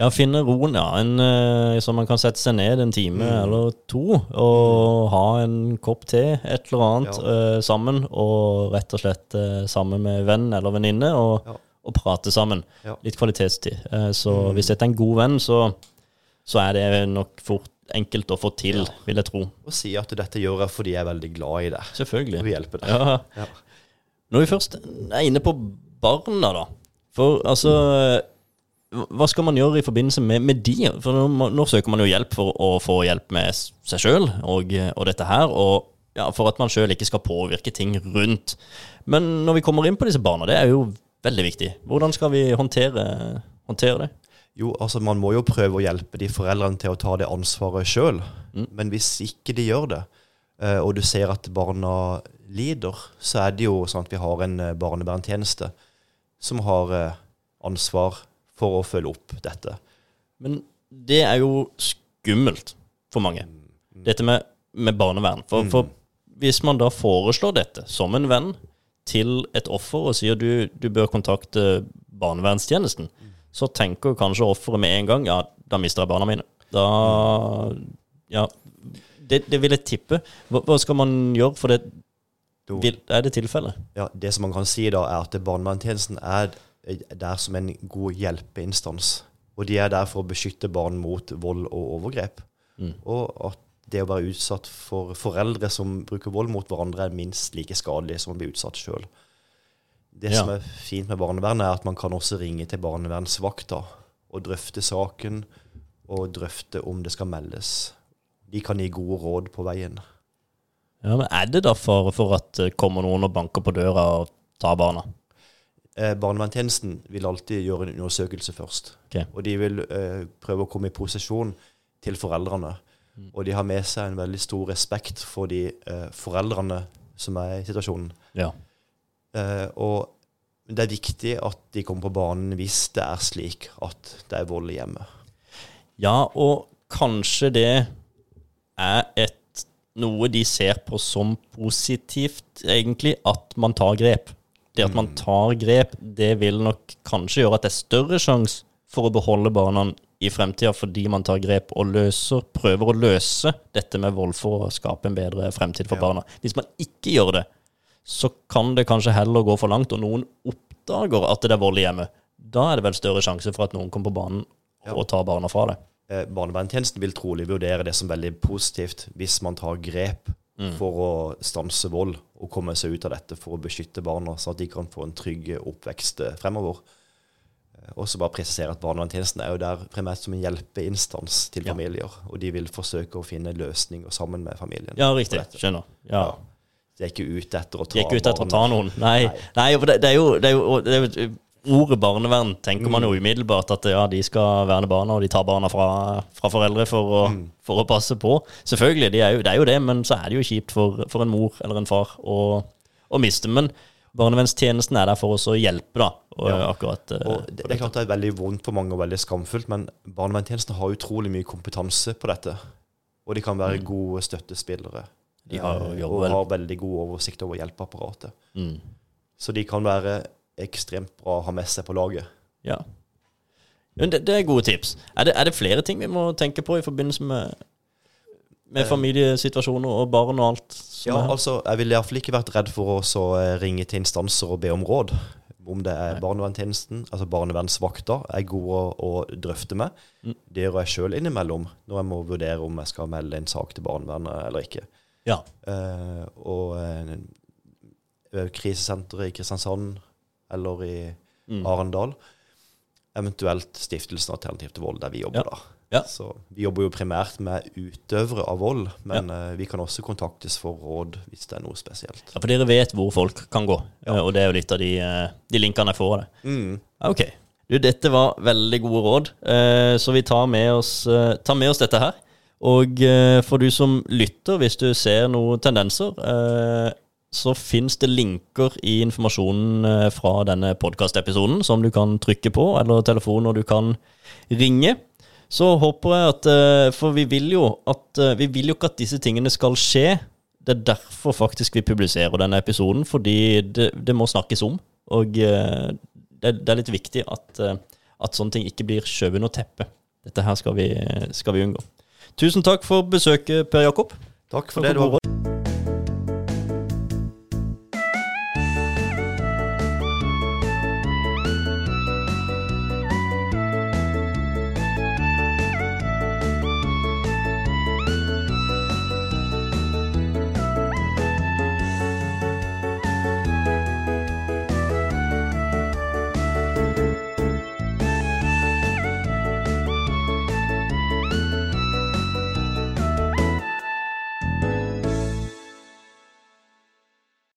Ja, finne roen, ja. En, eh, så man kan sette seg ned en time eller to og ha en kopp te, et eller annet, eh, sammen. Og rett og slett uh, sammen med venn eller venninne og, Ja. og prate sammen. Ja. Litt kvalitetstid. Uh, så hvis dette er en god venn, så, så er det nok fort enkelt å få til, vil jeg tro. Og si at dette gjør jeg fordi jeg er veldig glad i det. Og Selvfølgelig. vil hjelpe deg. Ja. Ja. Når vi først er inne på barna, da. For altså Hva skal man gjøre i forbindelse med, med de? For nå, nå søker man jo hjelp for å få hjelp med seg sjøl og, og dette her. Og ja, for at man sjøl ikke skal påvirke ting rundt. Men når vi kommer inn på disse barna, det er jo veldig viktig. Hvordan skal vi håndtere, håndtere det? Jo, altså Man må jo prøve å hjelpe de foreldrene til å ta det ansvaret sjøl. Men hvis ikke de gjør det, eh, og du ser at barna lider, så er det jo sånn at vi har en eh, barnevernstjeneste som har eh, ansvar for å følge opp dette. Men det er jo skummelt for mange, dette med, med barnevern. For, for hvis man da foreslår dette som en venn til et offer og sier du, du bør kontakte barnevernstjenesten, så tenker kanskje offeret med en gang ja, da mister jeg barna mine. Da Ja. Det, det vil jeg tippe. Hva, hva skal man gjøre for det? Vil, er det tilfellet? Ja, Det som man kan si da, er at barnevernstjenesten er der som en god hjelpeinstans. Og de er der for å beskytte barn mot vold og overgrep. Og at det å være utsatt for foreldre som bruker vold mot hverandre, er minst like skadelig som å bli utsatt sjøl. Det Ja. som er fint med barnevernet, er at man kan også ringe til barnevernsvakta og drøfte saken, og drøfte om det skal meldes. De kan gi gode råd på veien. Ja, men Er det da fare for at kommer noen og banker på døra og tar barna? Eh, Barnevernstjenesten vil alltid gjøre en undersøkelse først. Okay. Og de vil eh, prøve å komme i posisjon til foreldrene. Og de har med seg en veldig stor respekt for de eh, foreldrene som er i situasjonen. Ja. Eh, og det er viktig at de kommer på banen hvis det er slik at det er vold i hjemmet. Ja, og kanskje det er et noe de ser på som positivt, egentlig, at man tar grep. Det at man tar grep, det vil nok kanskje gjøre at det er større sjanse for å beholde barna i fremtida, fordi man tar grep og løser, prøver å løse dette med vold for å skape en bedre fremtid for Ja. barna. Hvis man ikke gjør det, så kan det kanskje heller gå for langt, og noen oppdager at det er vold i hjemmet. Da er det vel større sjanse for at noen kommer på banen Ja. og tar barna fra det. Eh, Barnevernstjenesten vil trolig vurdere det som veldig positivt hvis man tar grep for å stanse vold og komme seg ut av dette for å beskytte barna, sånn at de kan få en trygg oppvekst eh, fremover. Eh, Og så bare presisere at Barnevernstjenesten er jo der primært som en hjelpeinstans til Ja. familier. Og de vil forsøke å finne løsninger sammen med familien. Ja, riktig. Skjønner. Ja. Ja. De er ikke ute etter å ta er etter å ta noen. Nei, Nei. Nei for det, det er jo, det er jo, det er jo Ordet barnevern tenker man jo Mm. umiddelbart at ja, de skal verne barna, og de tar barna fra, fra foreldre for å, Mm. for å passe på. Selvfølgelig, de er jo, det er jo det, men så er det jo kjipt for, for en mor eller en far å, å miste. Men barnevernstjenesten er der for oss å hjelpe, da. Og, Ja. akkurat uh, Og det, det er klart det er veldig vondt for mange og veldig skamfullt, men barnevernstjenesten har utrolig mye kompetanse på dette. Og de kan være gode støttespillere. Mm. De har eh, og har veldig god oversikt over hjelpeapparatet. mm, Så de kan være ekstremt bra å ha med seg på laget. Ja. Det, det er gode tips. Er det, er det flere ting vi må tenke på i forbindelse med, med Eh. familiesituasjoner og barn og alt? Ja, altså, Jeg ville iallfall ikke vært redd for å eh, ringe til instanser og be om råd. Om det er barnevernstjenesten, altså barnevernsvakter, er gode å, å drøfte med. Mm. Det gjør jeg sjøl innimellom når jeg må vurdere om jeg skal melde en sak til barnevernet eller ikke. Ja. Uh, og eh, krisesenteret i Kristiansand eller i Mm. Arendal. Eventuelt Stiftelsen Alternativ til vold, der vi jobber. Ja. da. Ja. Så Vi jobber jo primært med utøvere av vold, men eh, vi kan også kontaktes for råd hvis det er noe spesielt. Ja, for dere vet hvor folk kan gå, Ja. eh, og det er jo litt av de, eh, de linkene jeg får av det. Mm. Ok. Du, dette var veldig gode råd, så vi tar med, oss, tar med oss dette her. Og for du som lytter, hvis du ser noen tendenser, så fins det linker i informasjonen eh, fra denne podkastepisoden som du kan trykke på, eller telefoner du kan ringe. Så håper jeg at eh, For vi vil jo at eh, Vi vil jo ikke at disse tingene skal skje. Det er derfor faktisk vi publiserer denne episoden, fordi det, det må snakkes om. Og det, det er litt viktig at, at sånne ting ikke blir skjøvet under teppet. Dette her skal vi, skal vi unngå. Tusen takk for besøket, Per Jakob. Takk for Takk det. Du har.